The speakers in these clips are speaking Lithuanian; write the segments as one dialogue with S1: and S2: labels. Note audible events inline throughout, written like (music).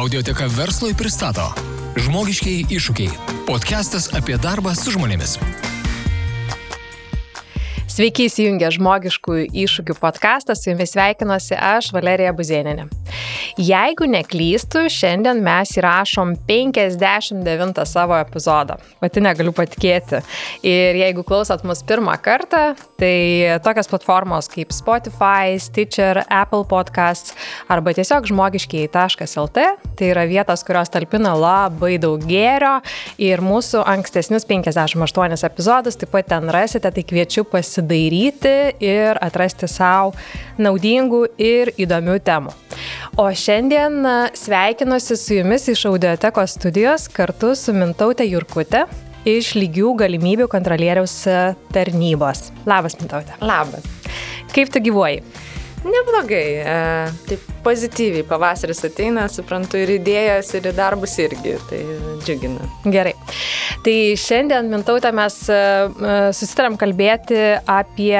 S1: Audioteka verslui pristato Žmogiškiai iššūkiai. Podcastas apie darbą su žmonėmis.
S2: Sveiki įsijungę žmogiškųjų iššūkių podcastą, su jumis sveikinuosi aš, Valerija Buzėninė. Jeigu neklystu, šiandien mes įrašom 59 savo epizodą. Pati negaliu patikėti. Ir jeigu klausot mus pirmą kartą, tai tokios platformos kaip Spotify, Stitcher, Apple Podcasts arba tiesiog žmogiškiai.lt, tai yra vietos, kurios talpina labai daug gėrio. Ir mūsų ankstesnius 58 epizodus taip pat ten rasite, tai kviečiu pasidairyti ir atrasti savo naudingų ir įdomių temų. O šiandien sveikinuosi su jumis iš Audiotekos studijos kartu su Mintautė Jurkutė iš lygių galimybių kontrolieriaus tarnybos. Labas, Mintautė.
S3: Labas.
S2: Kaip tu gyvuoji?
S3: Neblogai, e, taip pozityviai pavasaris ateina, suprantu ir idėjas, ir darbus irgi, tai džiugina.
S2: Gerai. Tai šiandien, mintautė, mes e, e, susitarėm kalbėti apie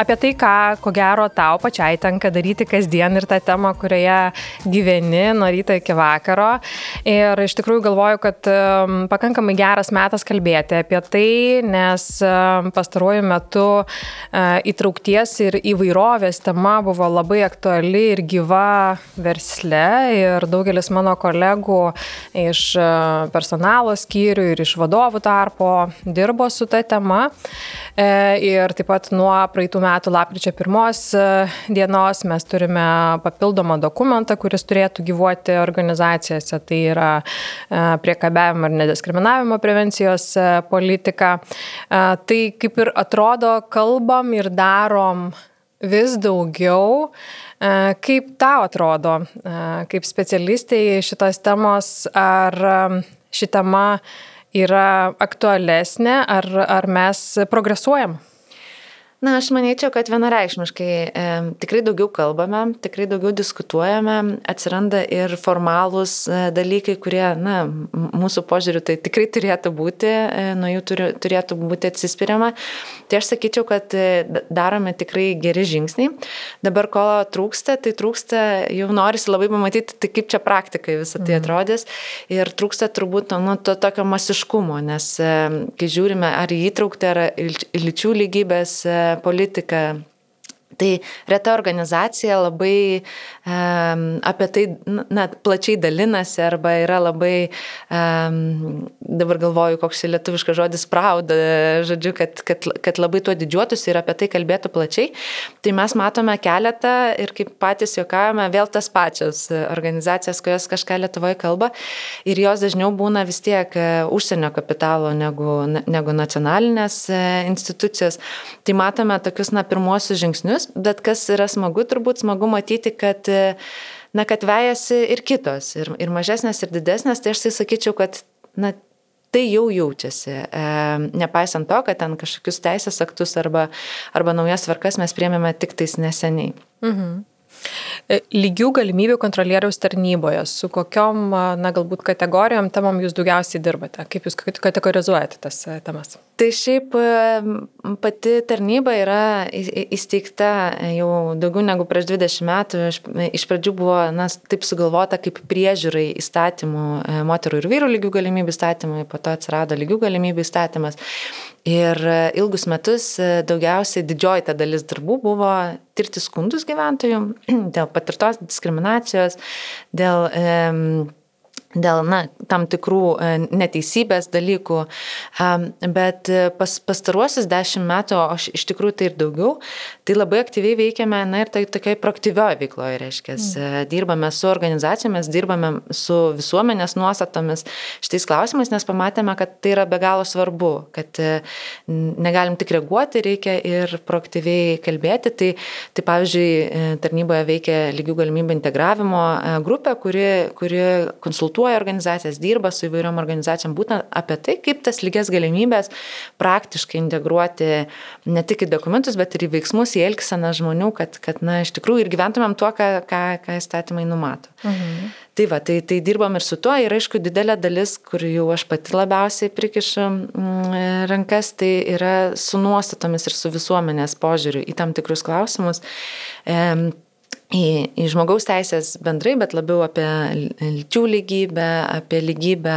S2: apie tai, ką, ko gero, tau pačiai tenka daryti kasdien ir tą temą, kurioje gyveni nuo ryto iki vakaro. Ir iš tikrųjų galvoju, kad um, pakankamai geras metas kalbėti apie tai, nes um, pastaruoju metu uh, įtraukties ir įvairovės tema buvo labai aktuali ir gyva versle. Ir daugelis mano kolegų iš uh, personalo skyrių ir iš vadovų tarpo dirbo su ta tema. E, ir taip pat nuo praeitų metų lapkričio pirmos e, dienos mes turime papildomą dokumentą, kuris turėtų gyvuoti organizacijose. Tai yra e, priekabiavimo ir nediskriminavimo prevencijos politika. Tai kaip ir atrodo, kalbam ir darom vis daugiau. Kaip tau atrodo, kaip specialistai šitos temos, ar ši tema yra aktualesnė, ar, ar mes progresuojam?
S3: Na, aš manyčiau, kad vienareikšmiškai e, tikrai daugiau kalbame, tikrai daugiau diskutuojame, atsiranda ir formalūs e, dalykai, kurie, na, mūsų požiūriu tai tikrai turėtų būti, e, nuo jų turi, turėtų būti atsispiriama. Tai aš sakyčiau, kad e, darome tikrai geri žingsniai. Dabar ko trūksta, tai trūksta, jau norisi labai pamatyti, tai kaip čia praktikai visą tai mhm. atrodys. Ir trūksta turbūt nu, to tokio masiškumo, nes e, kai žiūrime ar įtraukti, ar lyčių lygybės e, politika Tai reta organizacija labai um, apie tai na, plačiai dalinasi arba yra labai, um, dabar galvoju, koks lietuviškas žodis, proud, žodžiu, kad, kad, kad labai tuo didžiuotųsi ir apie tai kalbėtų plačiai. Tai mes matome keletą ir kaip patys juokavome, vėl tas pačias organizacijas, kurios kažką Lietuvoje kalba ir jos dažniau būna vis tiek e, užsienio kapitalo negu, negu nacionalinės e, institucijos. Tai matome tokius, na, pirmuosius žingsnius žingsnius, bet kas yra smagu, turbūt smagu matyti, kad, na, kad vejasi ir kitos, ir, ir mažesnės, ir didesnės, tai aš tai sakyčiau, kad, na, tai jau jaučiasi. E, nepaisant to, kad ten kažkokius teisės aktus arba, arba naujas tvarkas mes priemėme tik tais neseniai. Mhm.
S2: E, lygių galimybių kontrolieriaus tarnyboje, su kokiom, na, galbūt kategorijom temom jūs daugiausiai dirbate? Kaip jūs kategorizuojate tas e, temas?
S3: Tai šiaip e, pati tarnyba yra įsteigta jau daugiau negu prieš 20 metų. Iš pradžių buvo, na, taip sugalvota kaip priežiūrai įstatymų, moterų ir vyrų lygių galimybių įstatymai, po to atsirado lygių galimybių įstatymas. Ir ilgus metus daugiausiai didžioji ta dalis darbų buvo tirti skundus gyventojų (clears throat) dėl patirtos diskriminacijos, dėl e, dėl na, tam tikrų e, neteisybės dalykų, bet e, pas, pastaruosius dešimt metų, o iš tikrųjų tai ir daugiau, tai labai aktyviai veikiame, na ir tai tokiai proaktyvioje veikloje, reiškia, mm. dirbame su organizacijomis, dirbame su visuomenės nuostatomis šitais klausimais, nes pamatėme, kad tai yra be galo svarbu, kad e, negalim tik reaguoti, reikia ir proaktyviai kalbėti. Tai, tai pavyzdžiui, tarnyboje veikia lygių galimybių integravimo grupė, kuri, kuri konsultuoja konsultuoja organizacijas, dirba su įvairiom organizacijom, būtent apie tai, kaip tas lygias galimybės praktiškai integruoti ne tik į dokumentus, bet ir į veiksmus, į elgseną žmonių, kad, kad na, iš tikrųjų ir gyventumėm tuo, ką, ką, ką įstatymai numato. Mhm. Tai va, tai, tai dirbam ir su tuo ir aišku didelė dalis, kur jau aš pati labiausiai prikišu mm, rankas, tai yra su nuostatomis ir su visuomenės požiūriu į tam tikrus klausimus. E, į, į žmogaus teisės bendrai, bet labiau apie lyčių lygybę, apie lygybę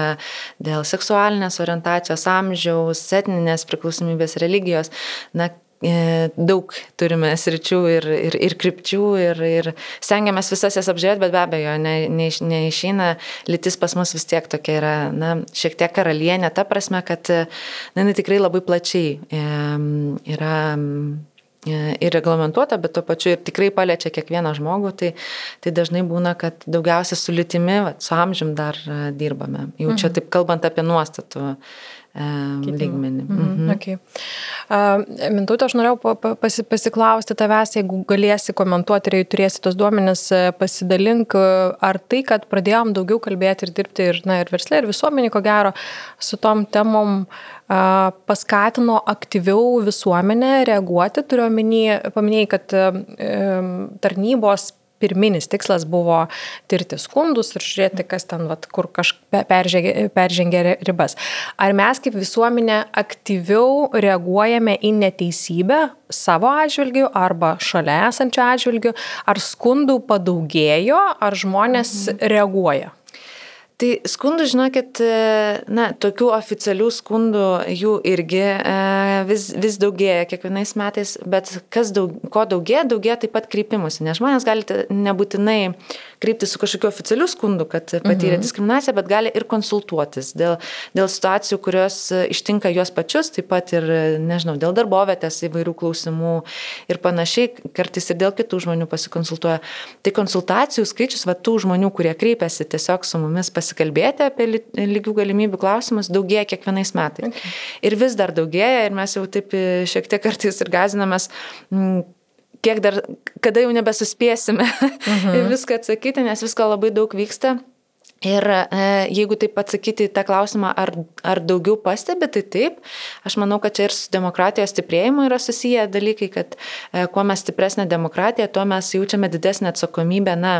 S3: dėl seksualinės orientacijos, amžiaus, etninės priklausomybės, religijos. Na, e, daug turime sričių ir, ir, ir krypčių ir, ir stengiamės visas jas apžiūrėti, bet be abejo, ne, ne, neišeina, lytis pas mus vis tiek tokia yra, na, šiek tiek karalienė, ta prasme, kad, na, jinai tikrai labai plačiai yra ir reglamentuota, bet tuo pačiu ir tikrai paliečia kiekvieną žmogų, tai, tai dažnai būna, kad daugiausia su litimi, va, su amžium dar e, dirbame. Jau čia mhm. taip kalbant apie nuostatų lygmenį.
S2: Mhm. Mhm. Okay. Mintutė, aš norėjau pasi, pasiklausti tavęs, jeigu galėsi komentuoti ir jei turėsi tos duomenis, pasidalink, ar tai, kad pradėjom daugiau kalbėti ir dirbti ir, na, ir verslė, ir visuomenė, ko gero, su tom temom paskatino aktyviau visuomenę reaguoti, turiu omeny, paminėjai, kad tarnybos pirminis tikslas buvo tirti skundus ir žiūrėti, kas ten, vat, kur kažkas peržengė, peržengė ribas. Ar mes kaip visuomenė aktyviau reaguojame į neteisybę savo atžvilgių arba šalia esančio atžvilgių, ar skundų padaugėjo, ar žmonės mhm. reaguoja?
S3: Tai skundų, žinokit, e, na, tokių oficialių skundų jų irgi e, vis, vis daugėja kiekvienais metais, bet daug, ko daugėja, daugėja taip pat kreipimusi, nes žmonės galite nebūtinai kreiptis su kažkokiu oficialiu skundu, kad patyrė mhm. diskriminaciją, bet gali ir konsultuotis dėl, dėl situacijų, kurios ištinka juos pačius, taip pat ir, nežinau, dėl darbovietės įvairių klausimų ir panašiai, kartais ir dėl kitų žmonių pasikonsultuoja. Tai konsultacijų skaičius, va tų žmonių, kurie kreipiasi tiesiog su mumis pasikalbėti apie lygių galimybių klausimus daugėja kiekvienais metais. Okay. Ir vis dar daugėja ir mes jau taip e, šiek tiek kartais ir gazinamės kiek dar, kada jau nebesuspėsime -huh. (laughs) viską atsakyti, nes visko labai daug vyksta. Ir e, jeigu taip atsakyti į tą klausimą, ar, ar daugiau pastebi, tai taip. Aš manau, kad čia ir su demokratijos stiprėjimu yra susiję dalykai, kad e, kuo mes stipresnė demokratija, tuo mes jaučiame didesnę atsakomybę, na,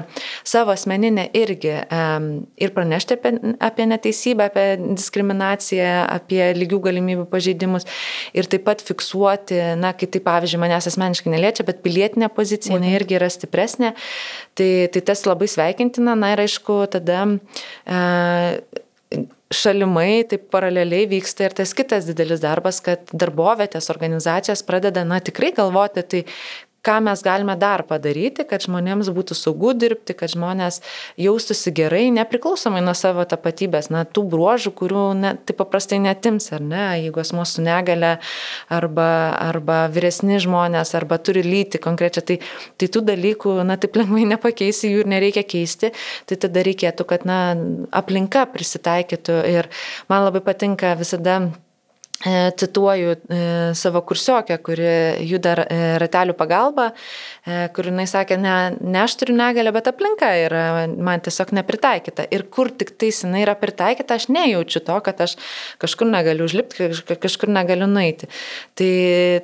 S3: savo asmeninę irgi e, ir pranešti apie, apie neteisybę, apie diskriminaciją, apie lygių galimybių pažeidimus ir taip pat fiksuoti, na, kai tai pavyzdžiui manęs asmeniškai neliečia, bet pilietinė pozicija, jinai irgi yra stipresnė. Tai, tai tas labai sveikintina, na ir aišku, tada šalimai taip paraleliai vyksta ir tas kitas didelis darbas, kad darbovietės organizacijos pradeda, na, tikrai galvoti, tai ką mes galime dar padaryti, kad žmonėms būtų saugu dirbti, kad žmonės jaustųsi gerai, nepriklausomai nuo savo tapatybės, na, tų bruožų, kurių ne, tai paprastai netims, ar ne, jeigu asmo su negale arba, arba vyresni žmonės, arba turi lyti konkrečią, tai, tai tų dalykų, na, taip lengvai nepakeisi, jų ir nereikia keisti, tai tada reikėtų, kad, na, aplinka prisitaikytų. Ir man labai patinka visada cituoju e, savo kursiokę, kuri juda e, ratelių pagalba, kur jinai sakė, ne, ne aš turiu negalę, bet aplinka yra man tiesiog nepritaikyta. Ir kur tik tais jinai yra pritaikyta, aš nejaučiu to, kad aš kažkur negaliu užlipti, kažkur negaliu nueiti. Tai,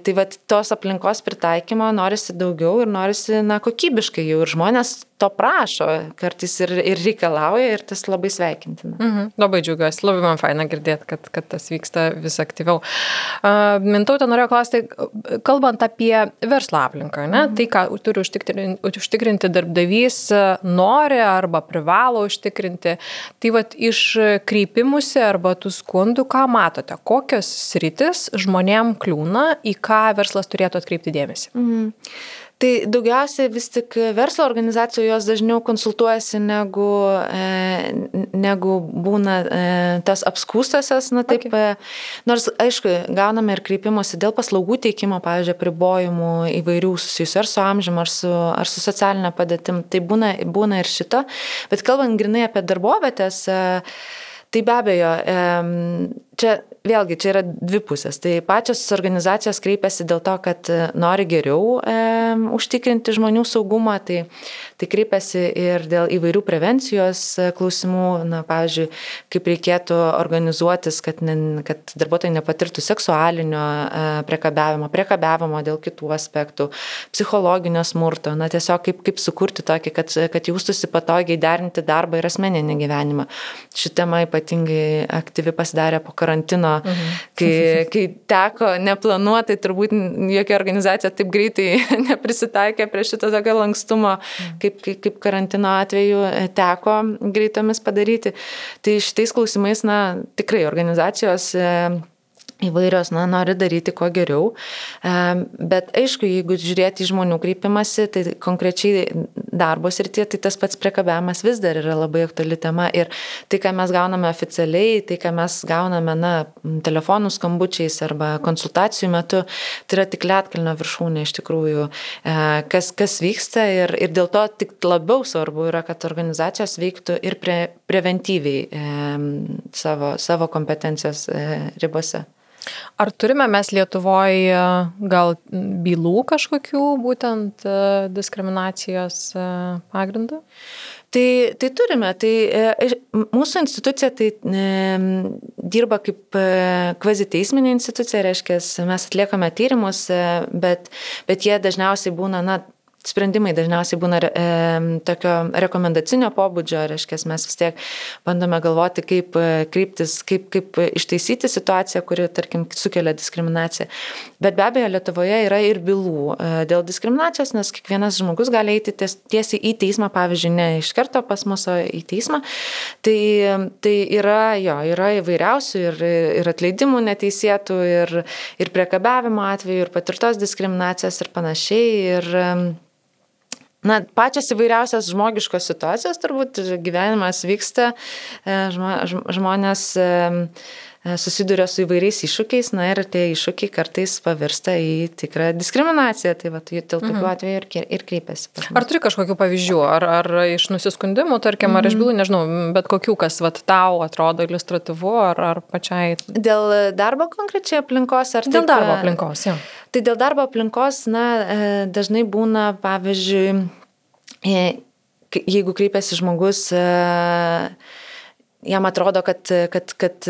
S3: tai va, tos aplinkos pritaikymo norisi daugiau ir norisi, na, kokybiškai jau ir žmonės to prašo, kartais ir, ir reikalauja ir tas labai sveikintina.
S2: Mhm, labai džiugiuosi, labai man faina girdėti, kad, kad tas vyksta vis aktyviau. Uh, Mintautė norėjo klausti, kalbant apie verslo aplinką, ne, mhm. tai ką turi užtikrinti, užtikrinti darbdavys, nori arba privalo užtikrinti, tai vad iš kreipimusi arba tų skundų, ką matote, kokios sritis žmonėm kliūna, į ką verslas turėtų atkreipti dėmesį. Mhm.
S3: Tai daugiausiai vis tik verslo organizacijų jos dažniau konsultuojasi negu, e, negu būna e, tas apskūstasias, na taip. Okay. E, nors, aišku, gauname ir kreipimuose dėl paslaugų teikimo, pavyzdžiui, pribojimų įvairių susijusių ar su amžiumi, ar su, ar su socialinė padėtim. Tai būna, būna ir šito. Bet kalbant grinai apie darbovietės, tai be abejo, čia vėlgi čia yra dvi pusės. Tai pačios organizacijos kreipiasi dėl to, kad e, nori geriau e, užtikrinti žmonių saugumą, tai, tai kreipiasi ir dėl įvairių prevencijos e, klausimų, na, pavyzdžiui, kaip reikėtų organizuotis, kad, ne, kad darbuotojai nepatirtų seksualinio e, priekabiavimo, priekabiavimo dėl kitų aspektų, psichologinio smurto, na, tiesiog kaip, kaip sukurti tokį, kad, kad jaustųsi patogiai derinti darbą ir asmeninį gyvenimą. Ši tema ypatingai aktyvi pasidarė po karantino mhm. kai, (laughs) kai teko neplanuotai, turbūt jokia organizacija taip greitai (laughs) neprisitaikė prie šito tokio lankstumo, mhm. kaip, kaip, kaip karantino atveju e, teko greitomis padaryti. Tai šitais klausimais, na, tikrai organizacijos e, įvairios, na, nori daryti kuo geriau. Bet aišku, jeigu žiūrėti į žmonių kreipimąsi, tai konkrečiai darbos ir tie, tai tas pats priekabiavimas vis dar yra labai aktuali tema. Ir tai, ką mes gauname oficialiai, tai, ką mes gauname, na, telefonų skambučiais arba konsultacijų metu, tai yra tik lietkalnio viršūnė iš tikrųjų, e, kas, kas vyksta. Ir, ir dėl to tik labiau svarbu yra, kad organizacijos veiktų ir pre, preventyviai e, savo, savo kompetencijos e, ribose.
S2: Ar turime mes Lietuvoje gal bylų kažkokių būtent e, diskriminacijos e, pagrindų?
S3: Tai, tai turime, tai e, mūsų institucija tai dirba kaip kvaziteisminė institucija, reiškia, mes atliekame tyrimus, bet, bet jie dažniausiai būna, na, sprendimai dažniausiai būna e, tokio rekomendacinio pobūdžio, reiškia, mes vis tiek bandome galvoti, kaip e, kreiptis, kaip, kaip ištaisyti situaciją, kuri, tarkim, sukelia diskriminaciją. Bet be abejo, Lietuvoje yra ir bylų e, dėl diskriminacijos, nes kiekvienas žmogus gali eiti ties, tiesiai į teismą, pavyzdžiui, ne iš karto pas mus, o į teismą. Tai, tai yra, jo, yra įvairiausių ir, ir atleidimų neteisėtų, ir, ir priekabiavimo atveju, ir patirtos diskriminacijos ir panašiai. Ir, Na, pačios įvairiausios žmogiškos situacijos, turbūt gyvenimas vyksta, e, žmonės susiduria su įvairiais iššūkiais, na ir tie iššūkiai kartais pavirsta į tikrą diskriminaciją, tai va, tai dėl tokių mhm. atvejų ir, ir kreipiasi.
S2: Ar turi kažkokių pavyzdžių, ar, ar iš nusiskundimų, tarkim, ar iš mhm. bylų, nežinau, bet kokių, kas va, tau atrodo iliustratyvu, ar, ar pačiai?
S3: Dėl darbo konkrečiai aplinkos, ar
S2: dėl taip, darbo aplinkos, jo. Ja.
S3: Tai dėl darbo aplinkos, na, e, dažnai būna, pavyzdžiui, e, jeigu kreipiasi žmogus e, jam atrodo, kad, kad, kad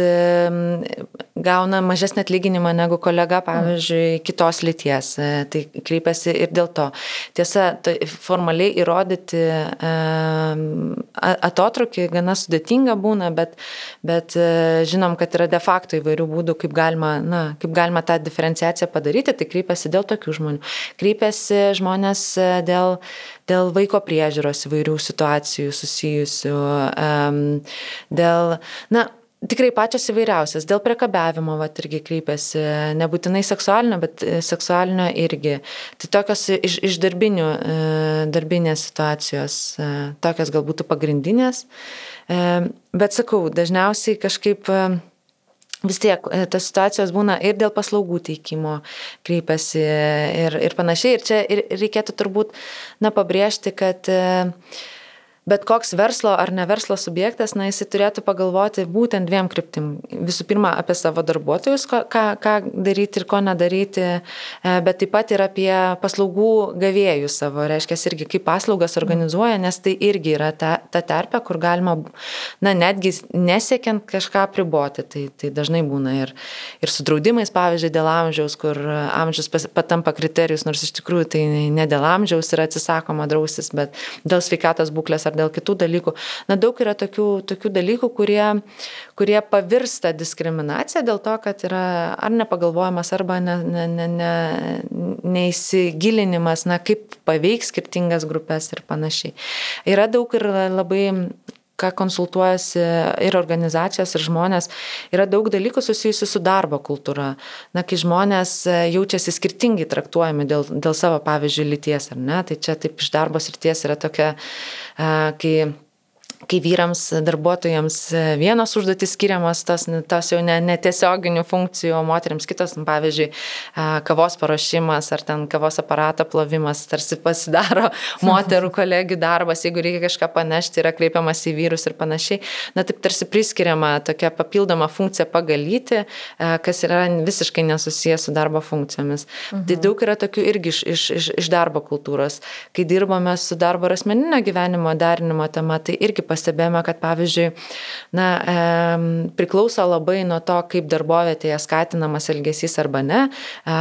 S3: gauna mažesnį atlyginimą negu kolega, pavyzdžiui, kitos lyties. E, tai kreipiasi ir dėl to. Tiesa, tai formaliai įrodyti atotrukį gana sudėtinga būna, bet, bet e, žinom, kad yra de facto įvairių būdų, kaip galima, na, kaip galima tą diferenciaciją padaryti. Tai kreipiasi dėl tokių žmonių. Kreipiasi žmonės e, dėl, dėl vaiko priežiūros įvairių situacijų susijusių. Dėl, na, tikrai pačios įvairiausias, dėl priekabiavimo, va, irgi kreipiasi, nebūtinai seksualinio, bet e, seksualinio irgi. Tai tokios iš, iš darbinių, e, darbinės situacijos, e, tokios galbūt pagrindinės. Bet sakau, dažniausiai kažkaip vis tiek tas situacijos būna ir dėl paslaugų teikimo kreipiasi ir, ir panašiai. Ir čia ir reikėtų turbūt, na, pabrėžti, kad bet koks verslo ar ne verslo subjektas, na, jisai turėtų pagalvoti būtent dviem kryptim. Visų pirma, apie savo darbuotojus, ką, ką daryti ir ko nedaryti, e, bet taip pat ir apie paslaugų gavėjus savo, reiškia, irgi kaip paslaugas organizuoja, nes tai irgi yra ta, ta terpė, kur galima, na, netgi nesiekiant kažką priboti. Tai, tai dažnai būna ir, ir su draudimais, pavyzdžiui, dėl amžiaus, kur amžius patampa kriterijus, nors iš tikrųjų tai ne dėl amžiaus yra atsisakoma draustis, bet dėl sveikatos būklės ar dėl kitų dalykų. Na, daug yra tokių, tokių dalykų, kurie, kurie pavirsta diskriminacija dėl to, kad yra ar nepagalvojimas, arba ne, ne, ne, ne, neįsigilinimas, na, kaip paveiks skirtingas grupės ir panašiai. Yra daug ir labai ką konsultuojasi ir organizacijos, ir žmonės, yra daug dalykų susijusių su darbo kultūra. Na, kai žmonės jaučiasi skirtingai traktuojami dėl, dėl savo, pavyzdžiui, lyties, ar ne, tai čia taip iš darbo srities yra tokia, kai kai vyrams, darbuotojams vienos užduotis skiriamos, tos, tos jau netiesioginių ne funkcijų, o moteriams kitos, nu, pavyzdžiui, kavos paruošimas ar ten kavos aparato plovimas, tarsi pasidaro (laughs) moterų kolegių darbas, jeigu reikia kažką panešti, yra kreipiamas į vyrus ir panašiai. Na taip tarsi priskiriama tokia papildoma funkcija pagalyti, kas yra visiškai nesusijęs su darbo funkcijomis. Mhm. Tai daug yra tokių irgi iš, iš, iš, iš darbo kultūros. Kai dirbame su darbo ir asmeninio gyvenimo derinimo tema, tai irgi pas pastebėjome, kad pavyzdžiui, na, e, priklauso labai nuo to, kaip darbovietėje skatinamas elgesys arba ne. E,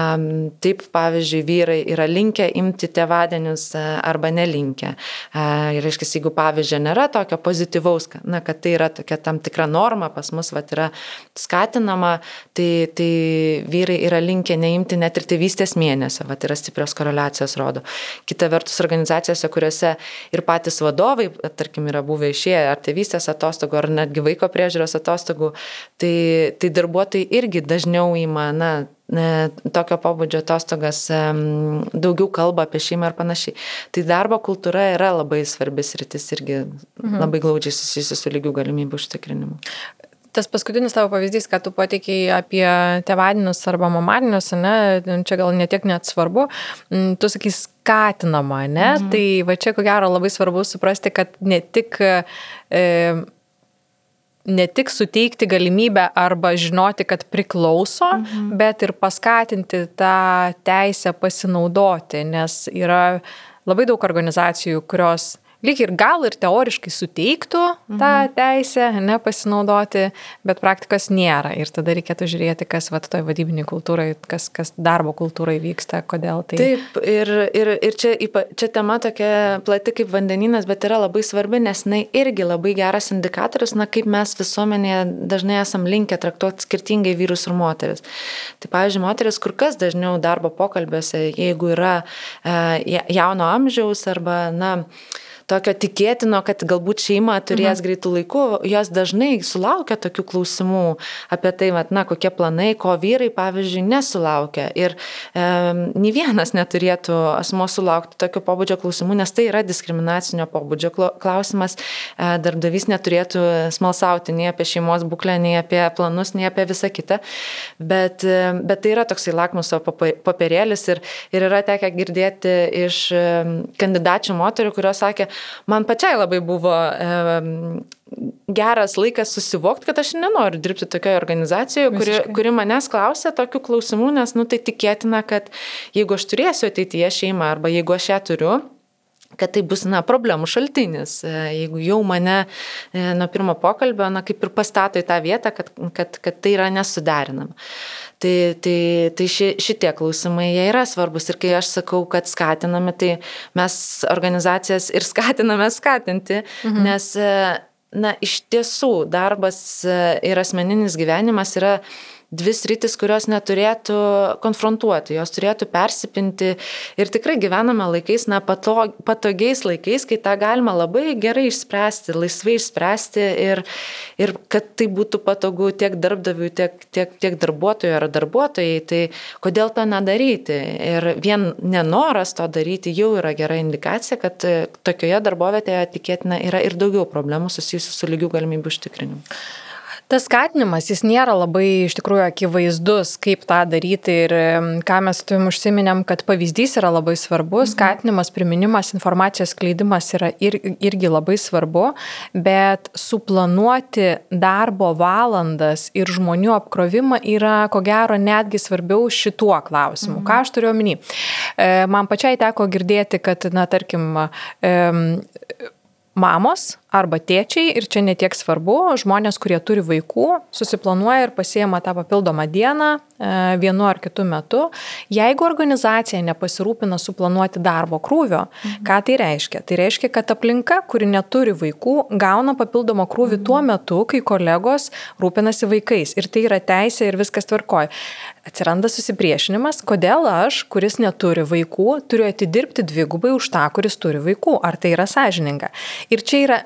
S3: taip, pavyzdžiui, vyrai yra linkę imti tėvadienius e, arba nelinkę. E, ir, reiškia, jeigu pavyzdžio nėra tokio pozityvaus, na, kad tai yra tokia tam tikra norma pas mus, va, yra skatinama, tai, tai vyrai yra linkę neimti net ir tėvystės mėnesio, va, yra stiprios koreliacijos rodo. Kita vertus, organizacijose, kuriuose ir patys vadovai, tarkim, yra buvę išėję ar tėvystės atostogų, ar netgi vaiko priežiūros atostogų, tai, tai darbuotojai irgi dažniau įma, na, tokio pobūdžio atostogas daugiau kalba apie šeimą ir panašiai. Tai darbo kultūra yra labai svarbis rytis irgi mhm. labai glaudžiai susijusi su lygių galimybių užtikrinimu.
S2: Tas paskutinis tavo pavyzdys, kad tu patikėjai apie tevadinius arba mamadinius, ne, čia gal netiek net svarbu, mm, tu sakai skatinama, ne, mhm. tai va čia ko gero labai svarbu suprasti, kad ne tik e, ne tik suteikti galimybę arba žinoti, kad priklauso, mhm. bet ir paskatinti tą teisę pasinaudoti, nes yra labai daug organizacijų, kurios lyg ir gal ir teoriškai suteiktų tą mhm. teisę, nepasinaudoti, bet praktikos nėra. Ir tada reikėtų žiūrėti, kas va toje vadybinėje kultūroje, kas, kas darbo kultūroje vyksta, kodėl tai.
S3: Taip, ir, ir, ir čia, čia tema tokia plati kaip vandeninas, bet yra labai svarbi, nes jinai irgi labai geras indikatorius, na kaip mes visuomenėje dažnai esam linkę traktuoti skirtingai vyrus ir moteris. Tai, pavyzdžiui, moteris kur kas dažniau darbo pokalbiuose, jeigu yra e, jauno amžiaus arba, na, tokio tikėtino, kad galbūt šeima turės mhm. greitų laikų, jos dažnai sulaukia tokių klausimų apie tai, vat, na, kokie planai, ko vyrai, pavyzdžiui, nesulaukia. Ir e, nei vienas neturėtų asmo sulaukti tokio pobūdžio klausimų, nes tai yra diskriminacinio pobūdžio klausimas. E, darbdavys neturėtų smalsauti nei apie šeimos būklę, nei apie planus, nei apie visą kitą. Bet, e, bet tai yra toksai lakmuso papirėlis ir, ir yra tekę girdėti iš kandidačių moterių, kurios sakė, man pačiai labai buvo e, geras laikas susivokti, kad aš nenoriu dirbti tokioje organizacijoje, kuri, kuri manęs klausia tokių klausimų, nes, nu, tai tikėtina, kad jeigu aš turėsiu ateityje šeimą arba jeigu aš ją turiu, kad tai bus, na, problemų šaltinis. E, jeigu jau mane e, nuo pirmo pokalbio, na, kaip ir pastato į tą vietą, kad, kad, kad tai yra nesuderinama. Tai, tai, tai ši, šitie klausimai jie yra svarbus ir kai aš sakau, kad skatiname, tai mes organizacijas ir skatiname skatinti, mhm. nes, e, na, iš tiesų darbas ir asmeninis gyvenimas yra dvi sritis, kurios neturėtų konfrontuoti, jos turėtų persipinti ir tikrai gyvename laikais, na, patog, patogiais laikais, kai tą galima labai gerai išspręsti, laisvai išspręsti ir, ir kad tai būtų patogu tiek darbdaviui, tiek, tiek, tiek darbuotojui ar darbuotojai, tai kodėl to nedaryti. Ir vien nenoras to daryti jau yra gera indikacija, kad tokioje darbovietėje tikėtina yra ir daugiau problemų susijusių su lygių galimybių užtikrinimu.
S2: Tas skatinimas, jis nėra labai iš tikrųjų akivaizdus, kaip tą daryti ir ką mes tuim užsiminėm, kad pavyzdys yra labai svarbus, mhm. skatinimas, priminimas, informacijos skleidimas yra ir, irgi labai svarbu, bet suplanuoti darbo valandas ir žmonių apkrovimą yra ko gero netgi svarbiau šituo klausimu. Mhm. Ką aš turiu omeny? E, man pačiai teko girdėti, kad, na, tarkim, mamos arba tėčiai, ir čia netiek svarbu, žmonės, kurie turi vaikų, susiplanuoja ir pasiema tą papildomą dieną e, vienu ar kitu metu. Jeigu organizacija nepasirūpina suplanuoti darbo krūvio, mhm. ką tai reiškia? Tai reiškia, kad aplinka, kuri neturi vaikų, gauna papildomą krūvį mhm. tuo metu, kai kolegos rūpinasi vaikais. Ir tai yra teisė ir viskas tvarkoja. Atsiranda susipriešinimas, kodėl aš, kuris neturi vaikų, turiu atidirbti dvigubai už tą, kuris turi vaikų. Ar tai yra sąžininga? Ir čia yra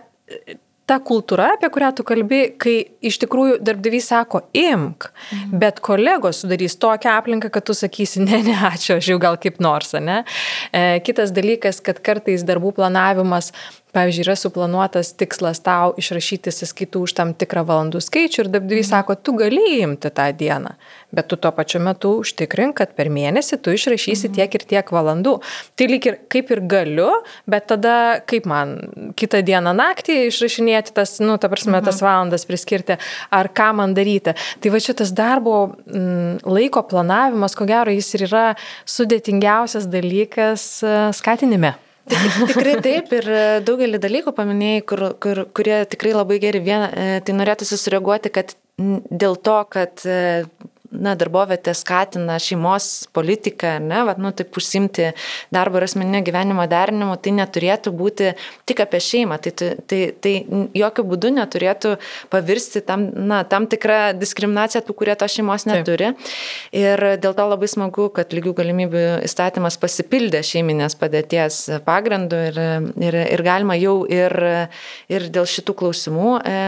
S2: ta kultūra, apie kurią tu kalbi, kai iš tikrųjų darbdavys sako, imk, mhm. bet kolegos sudarys tokią aplinką, kad tu sakysi, ne, ne, ačiū, aš jau gal kaip nors, ne. E, kitas dalykas, kad kartais darbų planavimas pavyzdžiui, yra suplanuotas tikslas tau išrašyti sąskaitų už tam tikrą valandų skaičių ir darbdavys mhm. sako, tu gali imti tą dieną, bet tu tuo pačiu metu užtikrink, kad per mėnesį tu išrašysi mhm. tiek ir tiek valandų. Tai lyg ir kaip ir galiu, bet tada kaip man kitą dieną naktį išrašinėti tas, nu, ta prasme, tas mhm. valandas priskirti, ar ką man daryti. Tai va šitas darbo m, mm, laiko planavimas, ko gero, jis ir yra sudėtingiausias dalykas e, skatinime.
S3: Tikrai taip ir daugelį dalykų paminėjai, kur, kur, kurie tikrai labai geri. Viena, tai norėtųsi sureaguoti, kad dėl to, kad na, darbovietė skatina šeimos politiką, ne, va, nu, taip užsimti darbo ir asmeninio gyvenimo derinimu, tai neturėtų būti tik apie šeimą, tai, tai, tai, tai jokių būdų neturėtų pavirsti tam, na, tam tikrą diskriminaciją tų, kurie to šeimos neturi. Taip. Ir dėl to labai smagu, kad lygių galimybių įstatymas pasipildė šeiminės padėties pagrindu ir, ir, ir galima jau ir, ir dėl šitų klausimų. E,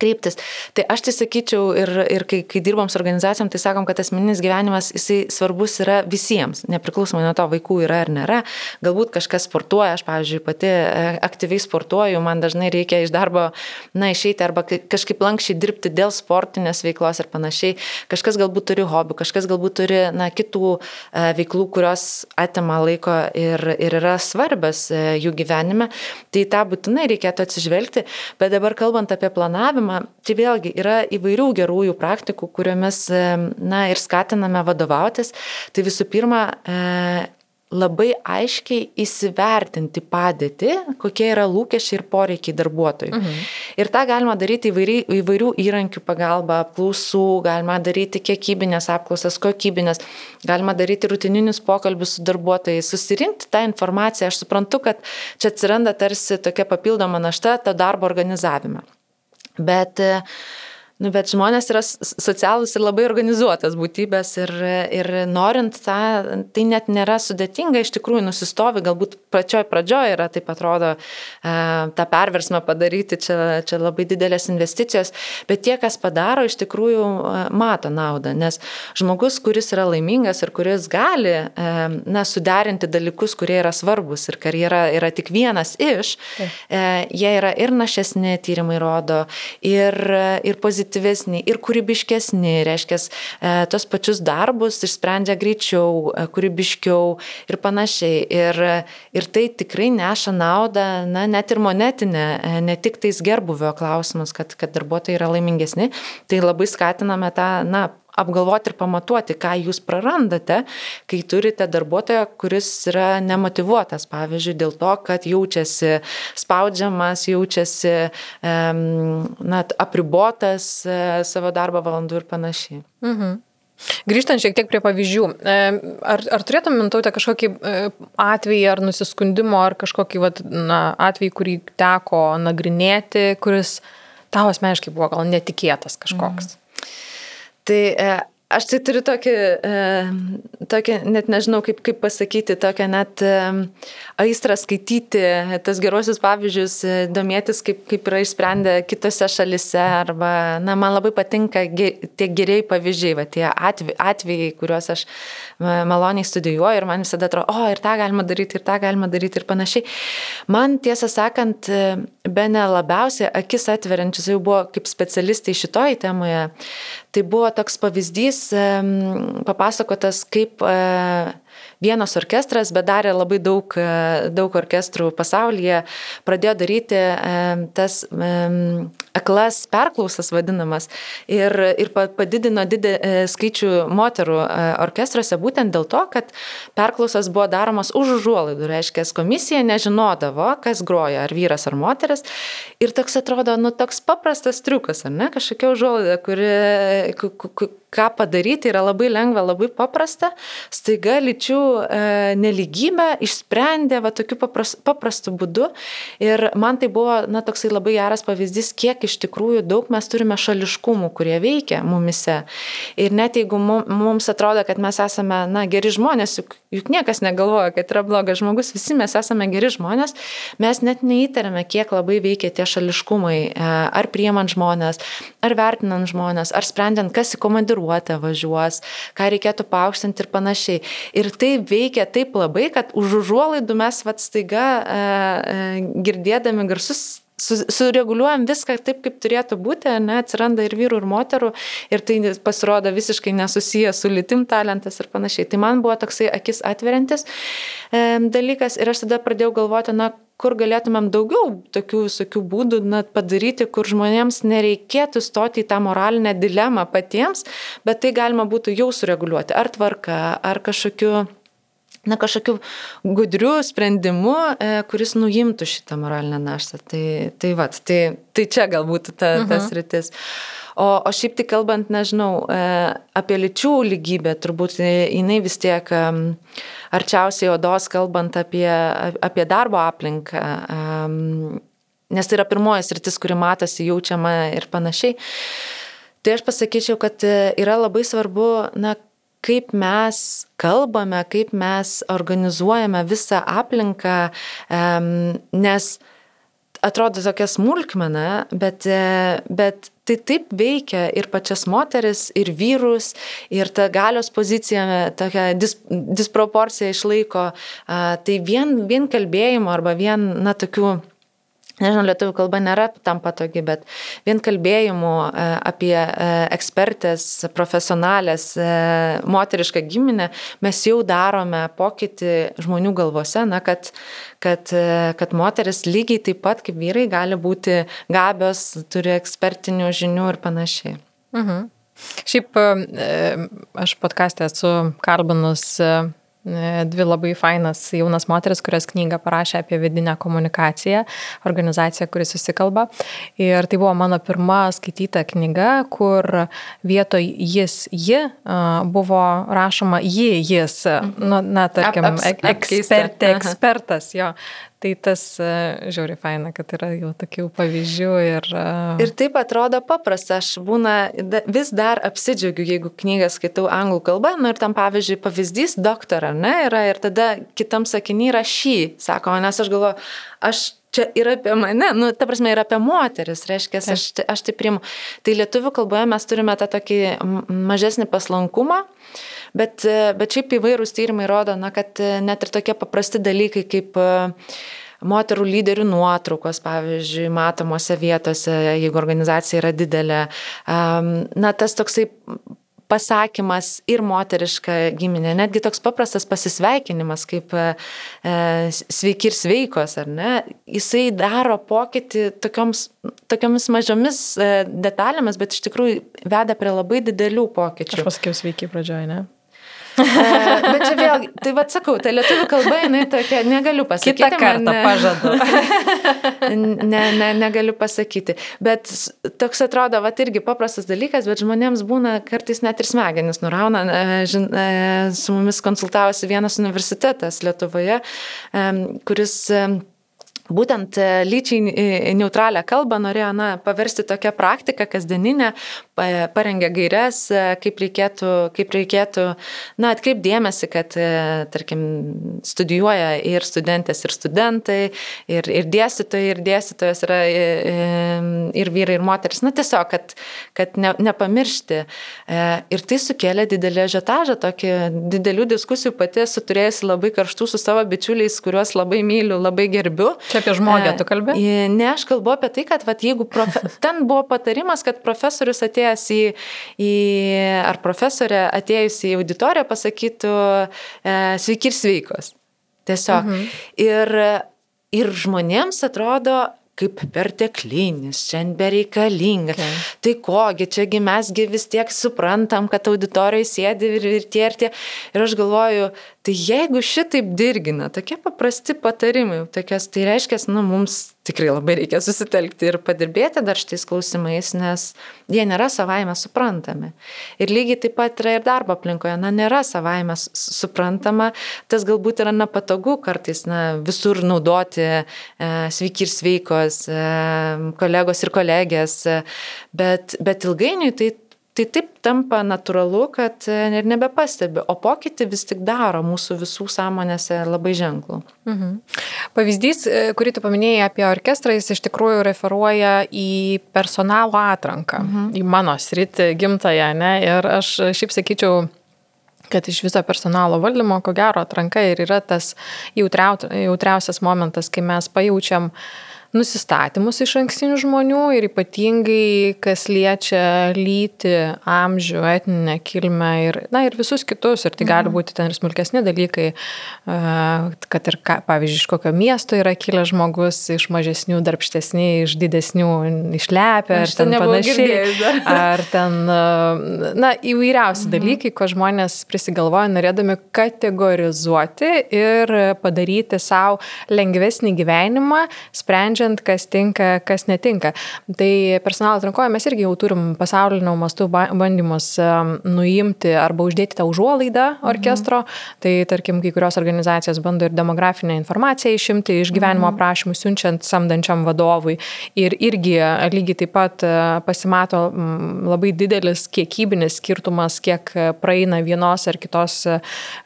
S3: kreiptis. Tai aš tai sakyčiau ir, ir kai, kai dirbam su organizacijom, tai sakom, kad asmeninis gyvenimas jisai svarbus yra visiems, nepriklausomai nuo to, vaikų yra ar nėra. Galbūt kažkas sportuoja, aš, pavyzdžiui, pati e, aktyviai sportuoju, man dažnai reikia iš darbo, na, išeiti arba kažkaip lankščiai dirbti dėl sportinės veiklos ir panašiai. Kažkas galbūt turi hobių, kažkas galbūt turi, na, kitų e, veiklų, kurios atima laiko ir, ir yra svarbios e, jų gyvenime. Tai tą būtinai reikėtų atsižvelgti. Bet dabar kalbant apie planavimą, žinoma, čia vėlgi yra įvairių gerųjų praktikų, kuriomis, na, ir skatiname vadovautis. Tai visų pirma, e, labai aiškiai įsivertinti padėtį, kokie yra lūkesčiai ir poreikiai darbuotojų. Mhm. Ir tą galima daryti įvairių, įvairių įrankių pagalba, apklausų, galima daryti kiekybinės apklausas, kokybinės, galima daryti rutininius pokalbius su darbuotojais, susirinkti tą informaciją. Aš suprantu, kad čia atsiranda tarsi tokia papildoma našta to darbo organizavime. Bet uh, Nu, bet žmonės yra socialus ir labai organizuotas būtybės ir, ir norint tą, tai net nėra sudėtinga, iš tikrųjų nusistovi, galbūt pačioj pradžioje yra, taip atrodo, e, tą perversmą padaryti, čia, čia labai didelės investicijos, bet tie, kas padaro, iš tikrųjų e, mato naudą, nes žmogus, kuris yra laimingas ir kuris gali, e, na, suderinti dalykus, kurie yra svarbus ir karjera yra tik vienas iš, Taip. jie yra ir našesni, tyrimai rodo, ir, ir pozityvūs pozityvesni ir kūrybiškesni, reiškia, e, tos pačius darbus išsprendžia greičiau, e, kūrybiškiau ir panašiai. Ir, ir tai tikrai neša naudą, na, net ir monetinė, e, ne tik tais gerbuvio klausimas, kad, kad darbuotojai yra laimingesni, tai labai skatiname tą, na, apgalvoti ir pamatuoti, ką jūs prarandate, kai turite darbuotoją, kuris yra nemotivuotas, pavyzdžiui, dėl to, kad jaučiasi spaudžiamas, jaučiasi na, apribotas e, savo darbo valandų ir panašiai. Mhm.
S2: Grįžtant šiek tiek prie pavyzdžių, ar, ar turėtum mintautę kažkokį e, atvejį ar nusiskundimo, ar kažkokį vat, na, atvejį, kurį teko nagrinėti, kuris tau asmeniškai buvo gal netikėtas kažkoks? Mm.
S3: Tai e, aš tai turiu tokį, e, tokį net nežinau kaip, kaip pasakyti, tokią net e, aistrą skaityti tas gerosius pavyzdžius, domėtis, kaip, kaip yra išsprendę kitose šalise. Arba, na, man labai patinka tie geriai pavyzdžiai, va, tie atvejai, kuriuos aš maloniai studijuoju ir man visada atrodo, o ir tą galima daryti, ir tą galima daryti ir panašiai. Man tiesą sakant, be ne labiausiai akis atveriančias jau buvo kaip specialistai šitoj temoje, tai buvo toks pavyzdys papasakotas, kaip vienas orkestras, bet darė labai daug, e, daug orkestrų pasaulyje, pradėjo daryti tas aklas perklausas vadinamas. Ir, ir padidino didelį e, skaičių moterų orkestruose būtent dėl to, kad perklausas buvo daromas už užuolaidų, reiškia, komisija nežinodavo, kas groja, ar vyras ar moteris. Ir toks atrodo, nu, toks paprastas triukas, ar ne, kažkokia užuolaida, kuri ką padaryti yra labai lengva, labai paprasta, staiga lyčių e, neligybę išsprendė va tokiu papras, paprastu būdu. Ir man tai buvo, na, toksai labai geras pavyzdys, kiek iš tikrųjų daug mes turime šališkumų, kurie veikia mumise. Ir net jeigu mums atrodo, kad mes esame, na, geri žmonės, juk, juk niekas negalvoja, kad yra blogas žmogus, visi mes esame geri žmonės, mes net neįtariame, kiek labai veikia tie šališkumai, e, ar priemant žmonės, ar vertinant žmonės, ar sprendžiant, kas į komandiruotę komandiruotę važiuos, ką reikėtų paaukštinti ir panašiai. Ir tai veikia taip labai, kad už užuolaidų mes vat staiga e, e, girdėdami garsus sureguliuojam viską taip, kaip turėtų būti, ne, atsiranda ir vyrų, ir moterų, ir tai pasirodo visiškai nesusiję su litim talentas ir panašiai. Tai man buvo toksai akis atveriantis e, dalykas ir aš tada pradėjau galvoti, na, kur galėtumėm daugiau tokių visokių būdų na, padaryti, kur žmonėms nereikėtų stoti į tą moralinę dilemą patiems, bet tai galima būtų jau sureguliuoti ar tvarka, ar kažkokiu na, kažkokiu gudriu sprendimu, e, kuris nuimtų šitą moralinę naštą. Tai, tai, vat, tai, tai čia galbūt ta, mhm. tas rytis. O, o šiaip tik kalbant, nežinau, e, apie lyčių lygybę, turbūt jinai vis tiek arčiausiai odos, kalbant apie, apie darbo aplinką, nes tai yra pirmoji sritis, kuri matosi, jaučiama ir panašiai. Tai aš pasakyčiau, kad e, yra labai svarbu, na, kaip mes kalbame, kaip mes organizuojame visą aplinką, nes atrodo tokia smulkmena, bet, e, bet tai taip veikia ir pačias moteris, ir vyrus, ir ta galios pozicija, tokia dis, disproporcija išlaiko. Tai vien, vien kalbėjimo arba vien, na, tokių Nežinau, lietuvių kalba nėra tam patogi, bet vien kalbėjimu e, apie e, ekspertės, profesionalės, e, moterišką giminę mes jau darome pokytį žmonių galvose, na, kad, kad, kad moteris lygiai taip pat kaip vyrai gali būti gabios, turi ekspertinių žinių ir panašiai. Mhm.
S2: Šiaip aš podcast'e esu kalbinus dvi labai fainas jaunas moteris, kurios knygą parašė apie vidinę komunikaciją, organizacija, kuris susikalba. Ir tai buvo mano pirma skaityta knyga, kur vietoj jis, ji buvo rašoma ji, jis, nu, na, tarkim, ekspertė, ekspertas, jo. Tai tas e, žiauri faina, kad yra jau tokių pavyzdžių ir... E,
S3: ir taip atrodo paprasta, aš būna vis dar apsidžiaugiu, jeigu knygą skaitau anglų kalbą, nu ir tam pavyzdžiui pavyzdys doktorą, ne, yra ir tada kitam sakiny yra šį, sako, nes aš galvoju, aš čia yra apie mane, nu, ta prasme, yra apie moteris, reiškia, aš, aš tai priimu. Tai lietuvių kalboje mes turime tą tokį mažesnį paslankumą, Bet, bet šiaip įvairūs tyrimai rodo, na, kad net ir tokie paprasti dalykai kaip e, moterų lyderių nuotraukos, pavyzdžiui, matomose vietose, jeigu organizacija yra didelė. Na, tas toksai pasakymas ir moteriška giminė, netgi toks paprastas pasisveikinimas kaip e, e sveiki ir sveikos, ar ne, jisai daro pokytį tokioms, tokiomis mažomis e, detalėmis, bet iš tikrųjų veda prie labai didelių pokyčių.
S2: Aš pasakiau sveiki pradžioje, ne?
S3: Bet čia vėl, tai vad sakau, ta lietuvių kalba, jinai tokia, negaliu pasakyti.
S2: Kitą kartą man, pažadu. (laughs)
S3: ne, ne, negaliu pasakyti. Bet toks atrodo, va irgi paprastas dalykas, bet žmonėms būna kartais net ir smegenis nurauna. Žin, su mumis konsultavosi vienas universitetas Lietuvoje, kuris būtent e, lyčiai e, neutralią kalbą norėjo na, paversti tokią praktiką kasdieninę, parengė gairias, e, kaip reikėtų, kaip reikėtų na, atkreipdėmėsi, kad, tarkim, studijuoja ir studentės, ir studentai, ir, ir dėstytojai, ir dėstytojas yra ir vyrai, ir moteris. Na, tiesiog, kad, kad ne, nepamiršti. Ir tai sukėlė didelį žetažą, tokį didelių diskusijų pati esu turėjusi labai karštų su savo bičiuliais, kuriuos labai myliu, labai gerbiu.
S2: Čia apie žmogę tu kalbė?
S3: Ne, aš kalbu apie tai, kad vat, jeigu profe... (laughs) ten buvo patarimas, kad profesorius atėjęs į, į ar profesorė atėjusi į auditoriją pasakytų e, sveiki ir sveikos. Tiesiog. Mhm. Ir, ir žmonėms atrodo, kaip perteklinis, šiandien bereikalinga. Okay. Tai kogi, čiagi mesgi vis tiek suprantam, kad auditorijoje sėdi ir, ir tie ir tie. Ir aš galvoju, Tai jeigu šitaip dirgina, tokie paprasti patarimai, tokias, tai reiškia, nu, mums tikrai labai reikia susitelkti ir padirbėti dar šitais klausimais, nes jie nėra savaime suprantami. Ir lygiai taip pat yra ir darbo aplinkoje, na, nėra savaime suprantama, tas galbūt yra nepatogu kartais, na, visur naudoti e, sveiki ir sveikos, e, kolegos ir kolegės, e, bet, bet ilgainiui tai tai taip tampa natūralu, kad e, ir nebepastebi, o pokytį vis tik daro mūsų visų sąmonėse labai ženklų. Mhm.
S2: Pavyzdys, e, kurį tu paminėjai apie orkestrą, jis iš tikrųjų referuoja į personalo atranką, mhm. į mano sritį gimtają, ne? Ir aš šiaip sakyčiau, kad iš viso personalo valdymo, ko gero, atranka ir yra tas jautriausias momentas, kai mes pajaučiam, nusistatymus iš ankstinių žmonių ir ypatingai, kas liečia lyti, amžių, etninę kilmę ir, na, ir visus kitus. Ir tai gali mhm. būti ten ir smulkesni dalykai, kad ir, ką, pavyzdžiui, iš kokio miesto yra kilęs žmogus, iš mažesnių, darbštesni, iš didesnių, išlepę, (laughs) ar ten panašiai. Ar ten, na, įvairiausi mhm. dalykai, ko žmonės prisigalvoja, norėdami kategorizuoti ir padaryti savo lengvesnį gyvenimą, sprendžiant, kas tinka, kas netinka. Tai personalo atrankoje mes irgi jau turim pasaulinio mastų bandymus nuimti arba uždėti tą užuolaidą mhm. orkestro. Mhm. Tai tarkim, kai kurios organizacijos bando ir demografinę informaciją išimti iš gyvenimo mhm. aprašymų, siunčiant samdančiam vadovui. Ir irgi lygiai taip pat pasimato labai didelis kiekybinis skirtumas, kiek praeina vienos ar kitos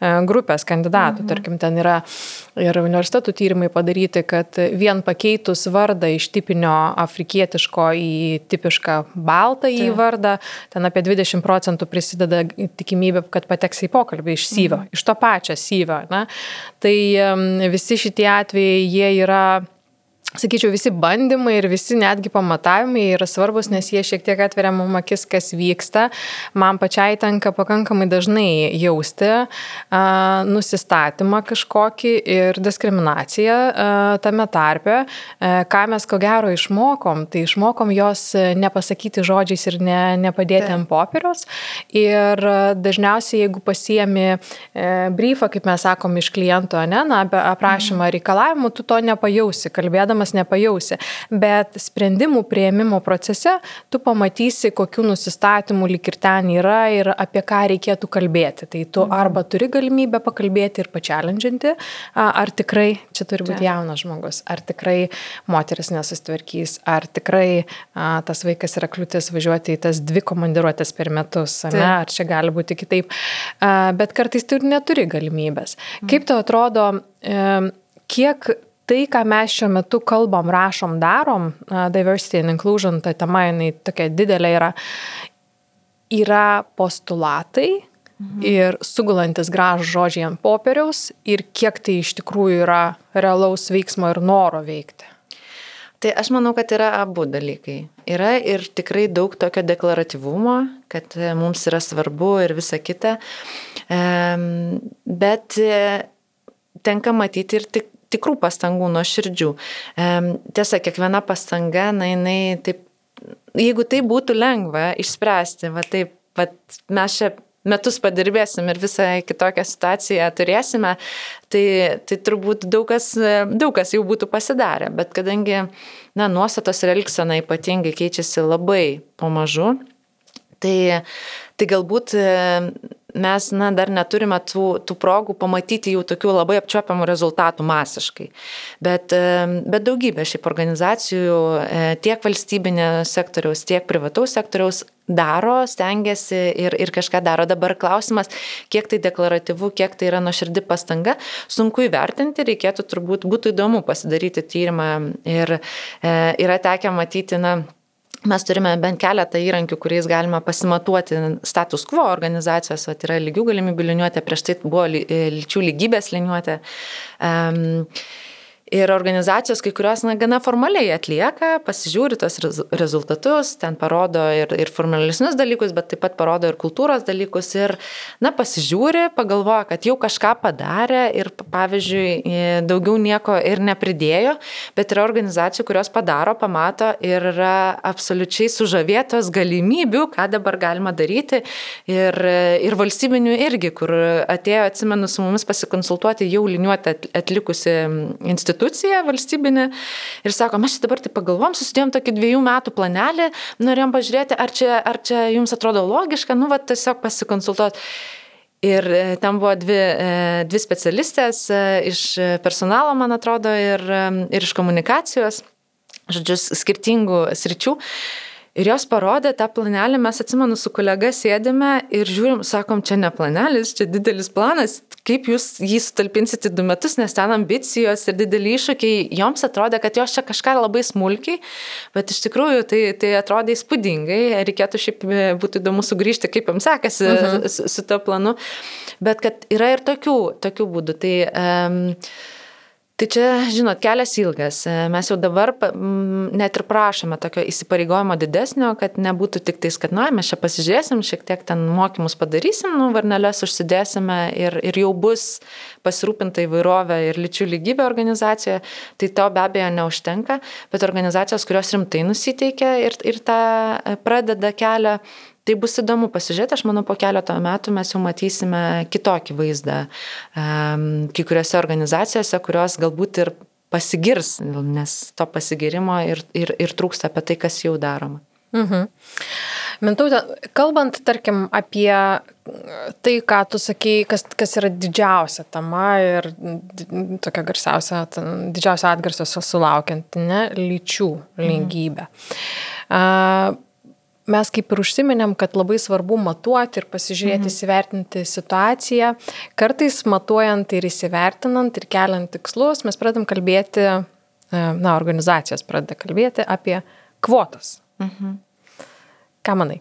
S2: grupės kandidatų. Mhm. Tarkim, ten yra ir universitetų tyrimai padaryti, kad vien pakeitus vardą iš tipinio afrikietiško į tipišką baltą į vardą, ten apie 20 procentų prisideda tikimybė, kad pateks į pokalbį iš syvio, mhm. iš to pačio syvio. Na? Tai visi šitie atvejai, jie yra sakyčiau, visi bandymai ir visi netgi pamatavimai yra svarbus, nes jie šiek tiek atveria mum akis, kas vyksta. Man pačiai tenka pakankamai dažnai jausti a, nusistatymą kažkokį ir diskriminaciją a, tame tarpe, a, ką mes ko gero išmokom. Tai išmokom jos nepasakyti žodžiais ir ne, nepadėti ant popieriaus. Ir dažniausiai, jeigu pasiemi e, briefą, kaip mes sakom, iš kliento, ne, na, aprašymą mhm. reikalavimų, tu to nepajausi, kalbėdama dalyvavimas nepajausi, bet sprendimų prieimimo procese tu pamatysi, kokiu nusistatymu lik ir ten yra ir apie ką reikėtų kalbėti. Tai tu mhm. arba turi galimybę pakalbėti ir pačialendžinti, ar tikrai čia turi būti jaunas žmogus, ar tikrai moteris nesusitvarkys, ar tikrai a, tas vaikas yra kliūtis važiuoti į tas dvi komandiruotės per metus, ne, ar čia gali būti kitaip. A, bet kartais tu ir neturi galimybės. Mhm. Kaip tau atrodo, e, kiek tai, ką mes šiuo metu kalbam, rašom, darom, diversity and inclusion, ta tema, jinai tokia didelė yra, yra postulatai mhm. ir sugulantis gražų žodžiai ant popieriaus ir kiek tai iš tikrųjų yra realaus veiksmo ir noro veikti.
S3: Tai aš manau, kad yra abu dalykai. Yra ir tikrai daug tokio deklaratyvumo, kad e, mums yra svarbu ir visa kita. Bet e, tenka matyti ir tik tikrų pastangų, nuo širdžių. Tiesa, kiekviena pastanga, na, jinai taip, jeigu tai būtų lengva išspręsti, va taip, va, mes čia metus padirbėsim ir visą kitokią situaciją turėsime, tai, tai turbūt daug kas, daug kas jau būtų pasidarę. Bet kadangi na, nuostatos ir elgsena ypatingai keičiasi labai pamažu, tai, tai galbūt mes na, dar neturime tų, tų progų pamatyti jau tokių labai apčiopiamų rezultatų masiškai. Bet, bet daugybė šiaip organizacijų, e, tiek valstybinė sektoriaus, tiek privataus sektoriaus daro, stengiasi ir, ir kažką daro. Dabar klausimas, kiek tai deklaratyvu, kiek tai yra nuoširdi pastanga, sunku įvertinti, reikėtų turbūt, būtų įdomu pasidaryti tyrimą ir e, yra tekę matyti, na, Mes turime bent keletą įrankių, kuriais galima pasimatuoti status quo organizacijos, tai yra lygių galimybių liniuotė, prieš tai buvo lyčių lygybės liniuotė. Um, Ir organizacijos, kai kurios, na, gana formaliai atlieka, pasižiūri tos rezultatus, ten parodo ir, ir formalesnius dalykus, bet taip pat parodo ir kultūros dalykus. Ir, na, pasižiūri, pagalvoja, kad jau kažką padarė ir, pavyzdžiui, daugiau nieko ir nepridėjo, bet yra organizacijų, kurios padaro, pamato ir yra absoliučiai sužavėtos galimybių, ką dabar galima daryti. Ir, ir valstybinių irgi, kur atėjo, atsimenu, su mumis pasikonsultuoti jau liniuotę atlikusi institucija institucija valstybinė ir sako, mes čia dabar tai pagalvom, susidėjom tokį dviejų metų planelį, norėjom pažiūrėti, ar čia, ar čia jums atrodo logiška, nu, va, tiesiog pasikonsultuoti. Ir e, ten buvo dvi, e, dvi specialistės e, iš personalo, man atrodo, ir, ir iš komunikacijos, žodžiu, skirtingų sričių. Ir jos parodė tą planelį, mes atsimenu su kolega sėdėme ir žiūrim, sakom, čia ne planelis, čia didelis planas, kaip jūs jį sutalpinsite du metus, nes ten ambicijos ir dideli iššūkiai, joms atrodė, kad jos čia kažką labai smulkiai, bet iš tikrųjų tai, tai atrodė įspūdingai, reikėtų šiaip e, būtų įdomu sugrįžti, kaip jums sekasi uh mhm. -huh. su, su to planu, bet kad yra ir tokių, tokių būdų. Tai, um, Tai čia, žinot, kelias ilgas. Mes jau dabar net ir prašome tokio įsipareigojimo didesnio, kad nebūtų tik tais, kad, na, mes čia pasižiūrėsim, šiek tiek ten mokymus padarysim, nu, varnelės užsidėsime ir, ir jau bus pasirūpinta įvairovė ir lyčių lygybė organizacijoje. Tai to be abejo neužtenka, bet organizacijos, kurios rimtai nusiteikia ir, ir tą pradeda kelią, Tai bus įdomu pasižiūrėti, aš manau, po keleto metų mes jau matysime kitokį vaizdą kai kuriuose organizacijose, kurios galbūt ir pasigirs, nes to pasigirimo ir, ir, ir trūksta apie tai, kas jau daroma. Mhm.
S2: Mintautė, kalbant, tarkim, apie tai, ką tu sakei, kas, kas yra didžiausia tema ir tokia garsiausia, didžiausia atgarsio sulaukianti, ne, lyčių lygybė. Mhm. Uh, mes kaip ir užsiminėm, kad labai svarbu matuoti ir pasižiūrėti, mhm. įsivertinti situaciją. Kartais matuojant ir įsivertinant ir keliant tikslus, mes pradedam kalbėti, e, na, organizacijos pradeda kalbėti apie kvotas. Mhm. Ką manai?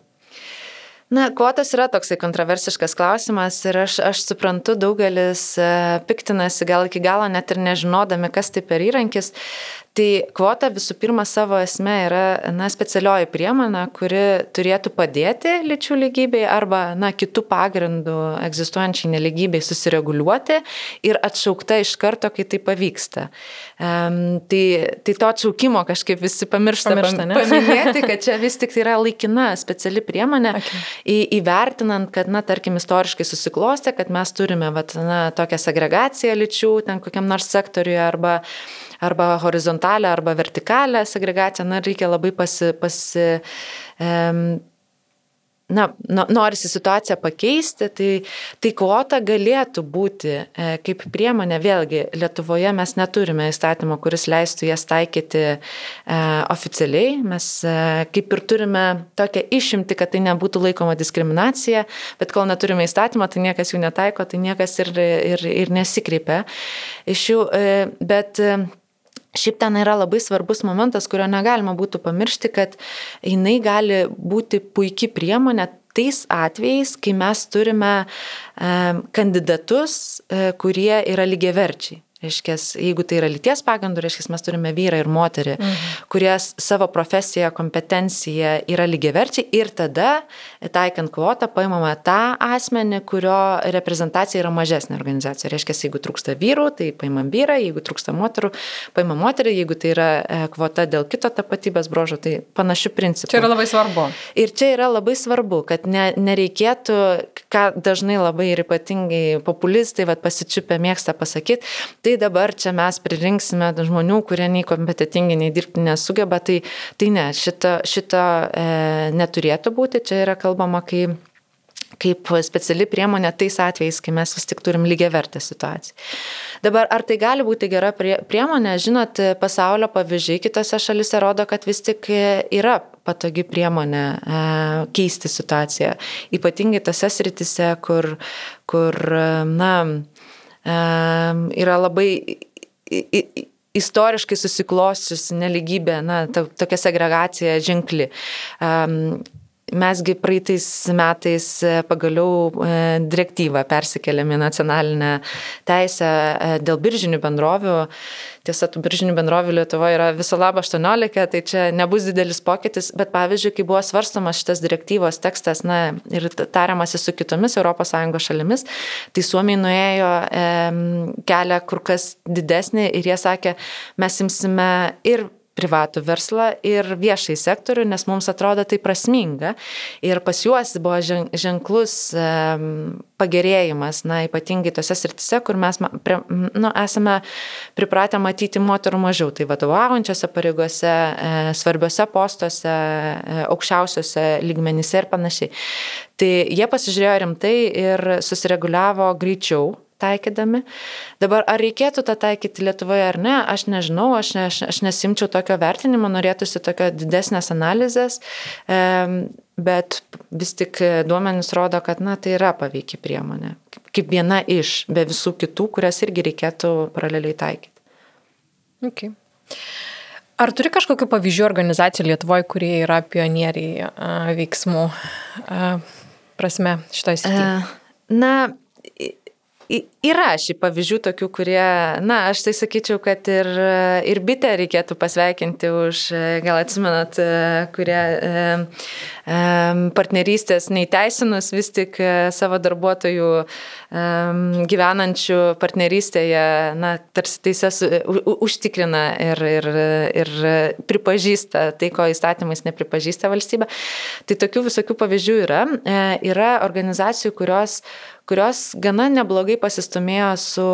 S3: Na, kvotas yra toksai kontroversiškas klausimas ir aš, aš suprantu, daugelis e, piktinasi gal iki galo net ir nežinodami, kas tai per įrankis. Tai kvota visų pirma savo esme yra na, specialioji priemonė, kuri turėtų padėti lyčių lygybei arba na, kitų pagrindų egzistuojančiai neligybei susireguliuoti ir atšaukta iš karto, kai tai pavyksta. Um, tai, tai to atšaukimo kažkaip visi pamiršta, pamiršta ne? paminėti, kad čia vis tik tai yra laikina speciali priemonė, okay. į, įvertinant, kad, na, tarkim, istoriškai susiklostė, kad mes turime vat, na, tokią segregaciją lyčių ten kokiam nors sektoriuje arba arba horizontalią, arba vertikalę segregaciją, na, reikia labai pasi, pasi um, na, norisi situaciją pakeisti, tai, tai kvota galėtų būti e, kaip priemonė, vėlgi Lietuvoje mes neturime įstatymo, kuris leistų jas taikyti e, oficialiai, mes e, kaip ir turime tokią išimti, kad tai nebūtų laikoma diskriminacija, bet kol neturime įstatymą, tai niekas jų netaiko, tai niekas ir, ir, ir nesikreipia iš jų, e, bet e, Šiaip ten yra labai svarbus momentas, kurio negalima būtų pamiršti, kad jinai gali būti puikia priemonė tais atvejais, kai mes turime kandidatus, e, kurie yra lygiaverčiai. Reiškia, jeigu tai yra lyties pagrindų, reiškia, mes turime vyrą ir moterį, mhm. kurie savo profesiją, kompetenciją yra lygiaverčiai ir tada, taikant kvotą, paimame tą asmenį, kurio reprezentacija yra mažesnė organizacija. Reiškia, jeigu trūksta vyrų, tai paimam vyrą, jeigu trūksta moterų, paimam moterį, jeigu tai yra e, kvota dėl kito tapatybės brožo, tai panašių principų.
S2: Čia yra labai svarbu.
S3: Ir čia yra labai svarbu, kad ne, nereikėtų, ką dažnai labai ir ypatingai populistai vat, pasičiupę mėgsta pasakyti, tai dabar čia mes pririnksime žmonių, kurie nei kompetitingi, nei dirbti nesugeba, tai, tai ne, šito, šito e, neturėtų būti, čia yra kalbama, kai kaip speciali priemonė tais atvejais, kai mes vis tik turim lygiai vertę situaciją. Dabar, ar tai gali būti gera prie, priemonė, žinot, pasaulio pavyzdžiai kitose šalise rodo, kad vis tik yra patogi priemonė e, keisti situaciją. Ypatingai tose sritise, kur, kur na, yra labai istoriškai susiklosčiusi neligybė, na, to, tokia segregacija ženkli. Um, Mesgi praeitais metais e, pagaliau e, direktyvą persikėlėme į nacionalinę teisę e, dėl biržinių bendrovių. Tiesa, tų biržinių bendrovių Lietuvoje yra viso labo 18, tai čia nebus didelis pokytis, bet pavyzdžiui, kai buvo svarstomas šitas direktyvos tekstas na, ir tariamasi su kitomis ES šalimis, tai Suomiai nuėjo e, kelią kur kas didesnį ir jie sakė, mes imsime ir privatų verslą ir viešai sektorių, nes mums atrodo tai prasminga. Ir pas juos buvo ženklus pagerėjimas, na, ypatingai tose sritise, kur mes nu, esame pripratę matyti moterų mažiau. Tai vadovaujančiose pareigose, e, svarbiose postuose, e, aukščiausiose lygmenyse ir panašiai. Tai jie pasižiūrėjo rimtai ir susireguliavo greičiau taikydami. Dabar ar reikėtų tą taikyti Lietuvoje ar ne, aš nežinau, aš, ne, aš, aš nesimčiau tokio vertinimo, norėtųsi tokio didesnės analizės, bet vis tik duomenys rodo, kad na, tai yra paveikia priemonė, kaip viena iš, be visų kitų, kurias irgi reikėtų paraleliai taikyti.
S2: Okay. Ar turi kažkokiu pavyzdžių organizacijų Lietuvoje, kurie yra pionieriai veiksmų prasme šitoje srityje?
S3: Na, Yra šį pavyzdžių tokių, kurie, na, aš tai sakyčiau, kad ir, ir bitę reikėtų pasveikinti už, gal atsimenat, kurie partnerystės neįteisinus vis tik savo darbuotojų gyvenančių partnerystėje, na, tarsi teises užtikrina ir, ir, ir pripažįsta tai, ko įstatymais nepripažįsta valstybė. Tai tokių visokių pavyzdžių yra. E, yra organizacijų, kurios kurios gana neblogai pasistumėjo su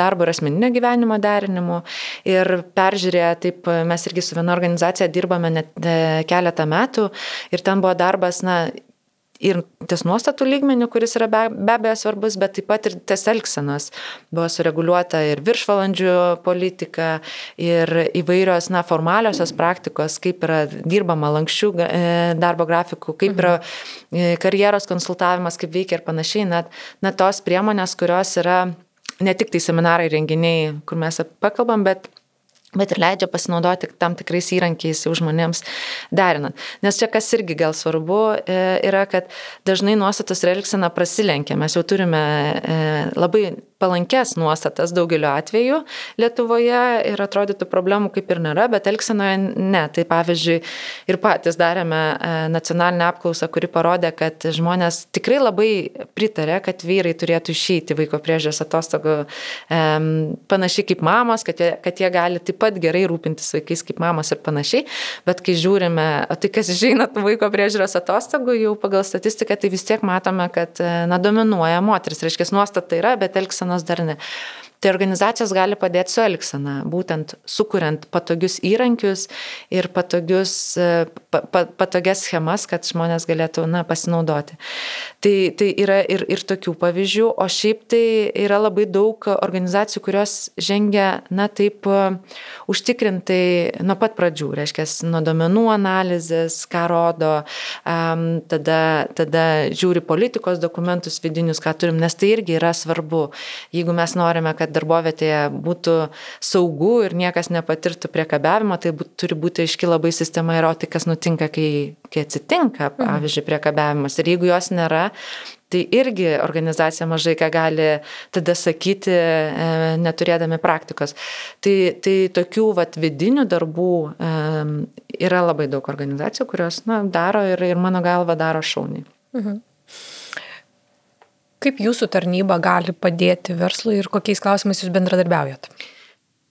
S3: darbo ir asmeninio gyvenimo derinimu ir peržiūrėjo, taip mes irgi su viena organizacija dirbame net e, keletą metų ir ten buvo darbas, na, ir ties nuostatų lygmenių, kuris yra be, be abejo svarbus, bet taip pat ir ties elgsenos. Buvo sureguliuota ir viršvalandžių politika, ir įvairios na, formaliosios praktikos, kaip yra dirbama lankščių e, darbo grafikų, kaip yra e, karjeros konsultavimas, kaip veikia ir panašiai. Net, net tos priemonės, kurios yra ne tik tai seminarai, renginiai, kur mes pakalbam, bet bet ir leidžia pasinaudoti tam tikrais įrankiais jau žmonėms derinant. Nes čia kas irgi gal svarbu e, yra, kad dažnai nuostatos ir elgsena prasilenkia. Mes jau turime e, labai palankes nuostatas daugeliu atveju Lietuvoje ir atrodytų problemų kaip ir nėra, bet elgsenoje ne. Tai pavyzdžiui, ir patys darėme e, nacionalinę apklausą, kuri parodė, kad žmonės tikrai labai pritarė, kad vyrai turėtų išeiti vaiko priežiūros atostogų panašiai kaip mamos, kad jie, kad jie gali taip pat gerai rūpintis vaikais kaip mamos ir panašiai, bet kai žiūrime, tai kas išeina vaiko priežiūros atostogų, jau pagal statistiką, tai vis tiek matome, kad na, dominuoja moteris, reiškia, nuostata yra, bet elgsenos dar ne. Tai organizacijos gali padėti su elgsena, būtent sukuriant patogius įrankius ir patogius, e, pa, pa, patogias schemas, kad žmonės galėtų na, pasinaudoti. Tai, tai yra ir, ir tokių pavyzdžių, o šiaip tai yra labai daug organizacijų, kurios žengia, na taip, užtikrintai nuo pat pradžių, reiškia, nuo domenų analizės, ką rodo, tada, tada žiūri politikos dokumentus vidinius, ką turim, nes tai irgi yra svarbu. Jeigu mes norime, kad kad darbovietėje būtų saugu ir niekas nepatirtų priekabiavimo, tai būt, turi būti aiški labai sistema ir o tai kas nutinka, kai, kai atsitinka, mhm. pavyzdžiui, priekabiavimas. Ir jeigu jos nėra, tai irgi organizacija mažai ką gali tada sakyti, e, neturėdami praktikos. Tai, tai tokių vat, vidinių darbų yra labai daug organizacijų, kurios na, daro ir, ir mano galva daro šauniai. Mhm.
S2: Kaip jūsų tarnyba gali padėti verslui ir kokiais klausimais jūs bendradarbiaujat?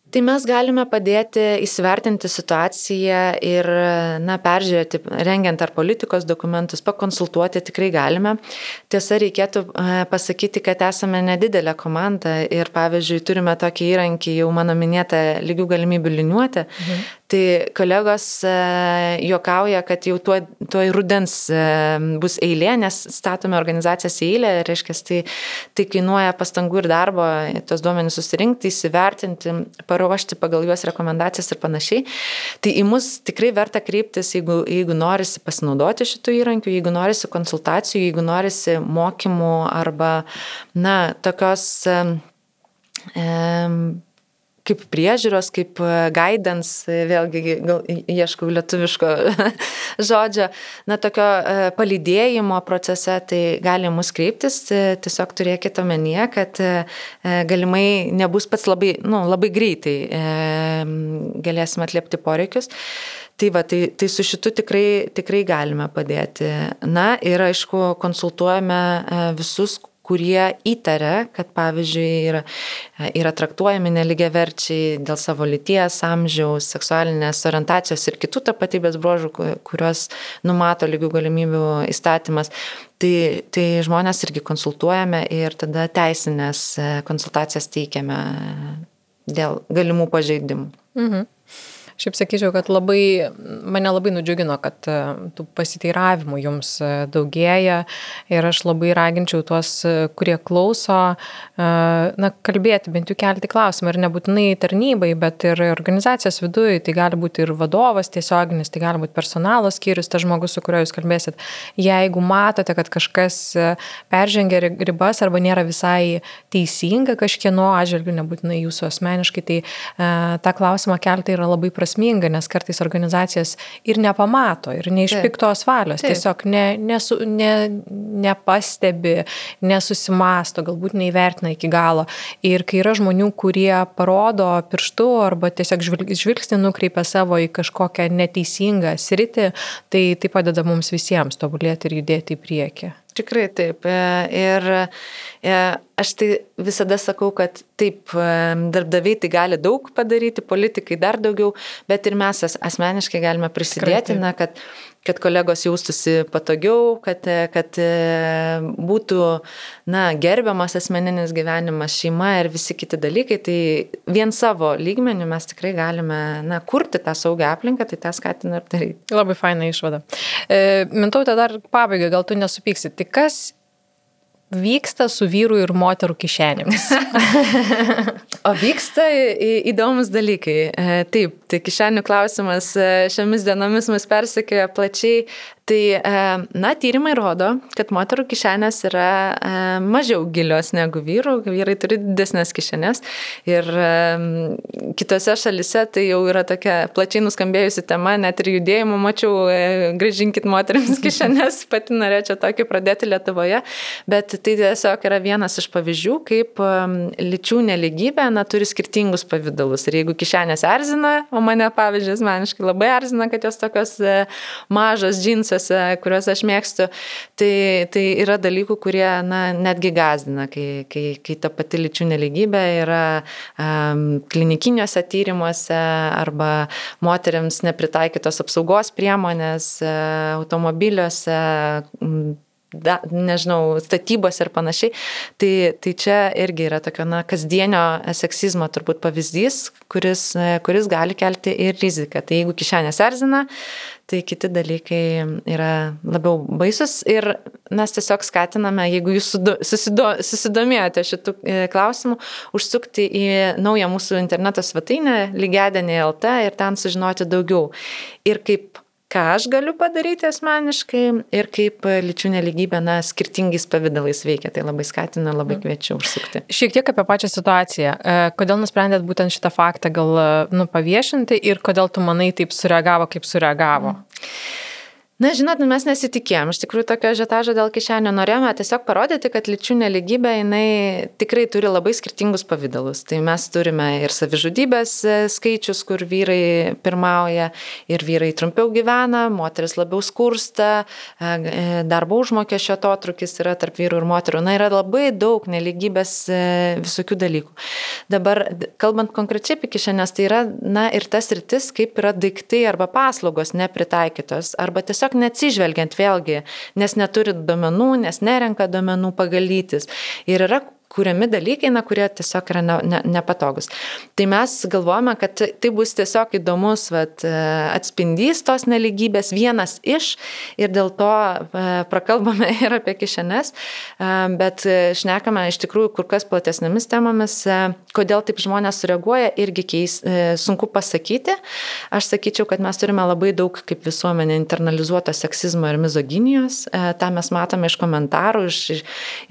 S3: Tai mes galime padėti įsivertinti situaciją ir, na, peržiūrėti, rengiant ar politikos dokumentus, pakonsultuoti tikrai galime. Tiesa, reikėtų e, pasakyti, kad esame nedidelė komanda ir, pavyzdžiui, turime tokį įrankį, jau mano minėtą lygių galimybių liniuotę. Mhm. Tai kolegos e, juokauja, kad jau tuo, tuo rudens e, bus eilė, nes statome organizacijas į eilę, reiškia, tai, tai kainuoja pastangų ir darbo, tos duomenys susirinkti, įsivertinti, paruošti pagal juos rekomendacijas ir panašiai. Tai į mus tikrai verta kreiptis, jeigu, jeigu norisi pasinaudoti šitų įrankių, jeigu norisi konsultacijų, jeigu norisi mokymų arba, na, tokios um, kaip priežiūros, kaip e, guidance, e, vėlgi gal ieškau lietuviško (laughs) žodžio, na, tokio e, palydėjimo procese, tai gali mus kreiptis, tiesiog turėkite omenyje, kad galimai nebus pats labai, nu, labai greitai galėsime atliepti poreikius. Tai va, tai, tai su šitu tikrai, tikrai galime padėti. Na ir aišku, konsultuojame visus, kurie įtaria, kad pavyzdžiui yra, yra traktuojami neligiaverčiai dėl savo lyties, amžiaus, seksualinės orientacijos ir kitų tapatybės bruožų, kuriuos numato lygių galimybių įstatymas. Tai, tai žmonės irgi konsultuojame ir tada teisinės konsultacijas teikiame dėl galimų pažeidimų. Mhm.
S2: Šiaip sakyčiau, kad labai, mane labai nudžiugino, kad e, tų pasiteiravimų jums e, daugėja. Ir aš labai raginčiau tuos, e, kurie klauso, na, kalbėti, bent jau kelti klausimą. Ir nebūtinai tarnybai, bet ir organizacijos viduje, tai gali būti ir vadovas tiesioginis, tai gali būti personalas skyrius, tas žmogus, su kuriuo jūs kalbėsit. Jeigu matote, kad kažkas peržengia ribas arba nėra visai teisinga kažkieno atžvilgiu, nebūtinai jūsų asmeniškai, tai tą klausimą kelti yra labai prasminga prasminga, nes kartais organizacijas ir nepamato, ir ne iš
S3: Taip.
S2: piktos valios,
S3: Taip.
S2: tiesiog ne, nesu, ne, nepastebi, nesusimasto, galbūt neįvertina iki galo. Ir kai yra žmonių, kurie parodo pirštu arba tiesiog žvilg- žvilgsnį nukreipia savo į kažkokią neteisingą sritį, tai tai padeda mums visiems tobulėti ir judėti į priekį.
S3: Tikrai taip. E, Ir e, aš tai visada sakau, kad taip, e, darbdaviai tai gali daug padaryti, politikai dar daugiau, bet ir mes as- asmeniškai galime prisidėti, na, kad, kad kolegos jaustųsi patogiau, kad, kad e, būtų na, gerbiamas asmeninis gyvenimas, šeima ir visi kiti dalykai. Tai vien savo lygmenių mes tikrai galime na, kurti tą saugią aplinką, tai tą skatinu ir daryti.
S2: Labai faina išvada. E, Mintautė dar pabaigai, gal tu nesupyksit. Tai kas vyksta su vyrų ir moterų kišenėmis? (laughs)
S3: O vyksta įdomus dalykai. E, Taip, tai kišenių klausimas e, šiomis dienomis mus persekioja plačiai. Tai, e, na, tyrimai rodo, kad moterų kišenės yra e, mažiau gilios negu vyrų. Vyrai turi didesnės kišenės. Ir e, kitose šalise tai jau yra tokia plačiai nuskambėjusi tema, net ir judėjimų mačiau, gražinkit moteriams (laughs) kišenės, pati norėčiau tokį pradėti Lietuvoje. Bet tai tiesiog yra vienas iš pavyzdžių, kaip lyčių neligybė na, turi skirtingus pavydalus. Ir jeigu kišenės erzina, o mane, pavyzdžiui, asmeniškai labai erzina, kad jos tokios mažos džinsuose, kuriuos aš mėgstu, tai, tai yra dalykų, kurie na, netgi gazdina, kai, kai, kai ta pati lyčių neligybė yra um, klinikiniuose tyrimuose arba moteriams nepritaikytos apsaugos priemonės e, automobiliuose. m, da, nežinau, statybos ir panašiai. Tai, tai čia irgi yra tokio, na, kasdienio seksizmo turbūt pavyzdys, kuris, e, kuris gali kelti ir riziką. Tai jeigu kišenės erzina, tai kiti dalykai yra labiau baisus ir mes tiesiog skatiname, jeigu jūs susido, susidomėjote šitų e, klausimų, užsukti į naują mūsų interneto svetainę lygiadienį LT ir ten sužinoti daugiau. Ir kaip ką aš galiu padaryti asmeniškai ir kaip lyčių neligybė, na, skirtingais pavydalais veikia. Tai labai skatinu, labai kviečiu užsukti.
S2: Šiek tiek apie pačią situaciją. E, Kodėl nusprendėt būtent šitą faktą gal e, nu, paviešinti ir kodėl tu manai taip sureagavo, kaip sureagavo?
S3: Na, žinot, nu, mes nesitikėjom. Iš tikrųjų, tokio žetažo dėl kišenio norėjome tiesiog parodyti, kad lyčių neligybė, jinai tikrai turi labai skirtingus pavydalus. Tai mes turime ir savižudybės e, skaičius, kur vyrai pirmauja ir vyrai trumpiau gyvena, moteris labiau skursta, e, e, darbo užmokesčio atotrukis yra tarp vyrų ir moterų. Na, yra labai daug neligybės visokių dalykų. Dabar, kalbant konkrečiai apie kišenės, tai yra, na, ir tas rytis, kaip yra daiktai arba paslaugos nepritaikytos, arba tiesiog neatsižvelgiant vėlgi, nes neturi duomenų, nes nerenka duomenų pagalytis. Ir yra kuriami dalykai, na, kurie tiesiog yra ne, ne, nepatogus. Tai mes galvojame, kad tai- bus tiesiog įdomus vat, atspindys tos neligybės, vienas iš ir dėl to e, prakalbame (laughs) ir apie kišenes, e, bet šnekame iš tikrųjų kur kas platesnėmis temomis, e, kodėl taip žmonės sureaguoja, irgi keis, sunku pasakyti. Aš sakyčiau, kad mes turime labai daug kaip visuomenė internalizuoto seksizmo ir mizoginijos, tą mes matome iš komentarų, iš, iš,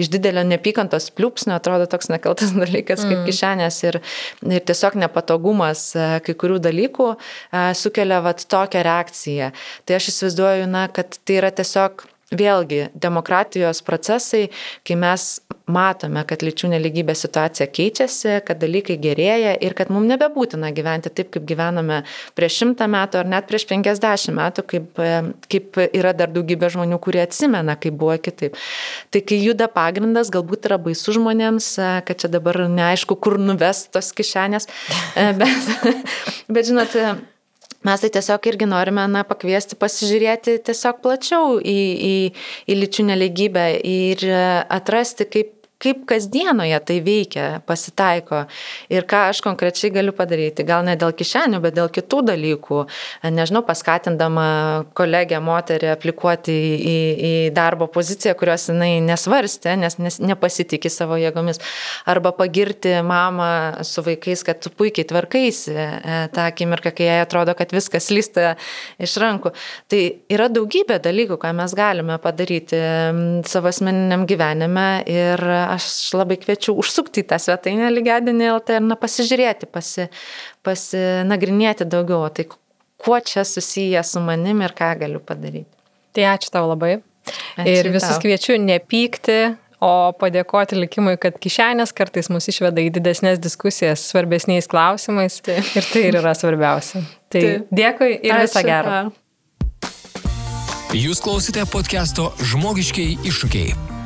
S3: iš didelio nepykantos pliūpsnio, atrodo toks nekaltas (laughs) dalykas kaip mm. kišenės ir, ir tiesiog nepatogumas e, kai kurių dalykų e, sukelia vat tokią reakciją. Tai aš įsivaizduoju, na, kad tai yra tiesiog Vėlgi, demokratijos procesai, kai mes matome, kad lyčių neligybė situacija keičiasi, kad dalykai gerėja ir kad mums nebebūtina gyventi taip, kaip gyvenome prieš šimtą metų ar net prieš penkiasdešimt metų, kaip, e, kaip yra dar daugybė žmonių, kurie atsimena, kaip buvo kitaip. Tai kai juda pagrindas, galbūt yra baisu žmonėms, e, kad čia dabar neaišku, kur nuves tos kišenės, e, bet, (laughs) bet žinot, Mes tai tiesiog irgi norime na, pakviesti pasižiūrėti tiesiog plačiau į, į, į lyčių neligybę ir atrasti, kaip kaip kasdienoje tai veikia, pasitaiko ir ką aš konkrečiai galiu padaryti. Gal ne dėl kišenių, bet dėl kitų dalykų. Nežinau, paskatindama kolegę moterį aplikuoti į, į, darbo poziciją, kurios jinai nesvarstė, nes, nes nepasitikė savo jėgomis. Arba pagirti mamą su vaikais, kad tu puikiai tvarkaisi e, tą akimirką, kai jai atrodo, kad viskas lysta iš rankų. Tai yra daugybė dalykų, ką mes galime padaryti savo asmeniniam gyvenime ir aš labai kviečiu užsukti į tą svetainę lygiadienį LT ir na, pasižiūrėti, pasi, pasinagrinėti daugiau, tai kuo čia susiję su manim ir ką galiu padaryti.
S2: Tai ačiū tau labai.
S3: Ačiū
S2: ir visus
S3: tau.
S2: kviečiu nepykti, o padėkoti likimui, kad kišenės kartais mus išveda į didesnės diskusijas svarbesniais klausimais.
S3: Taip.
S2: Ir tai ir yra svarbiausia. Tai
S3: Taip.
S2: dėkui ir
S3: Ačiū
S2: gero.
S3: tau.
S1: Jūs klausite podcast'o Žmogiškiai iššūkiai.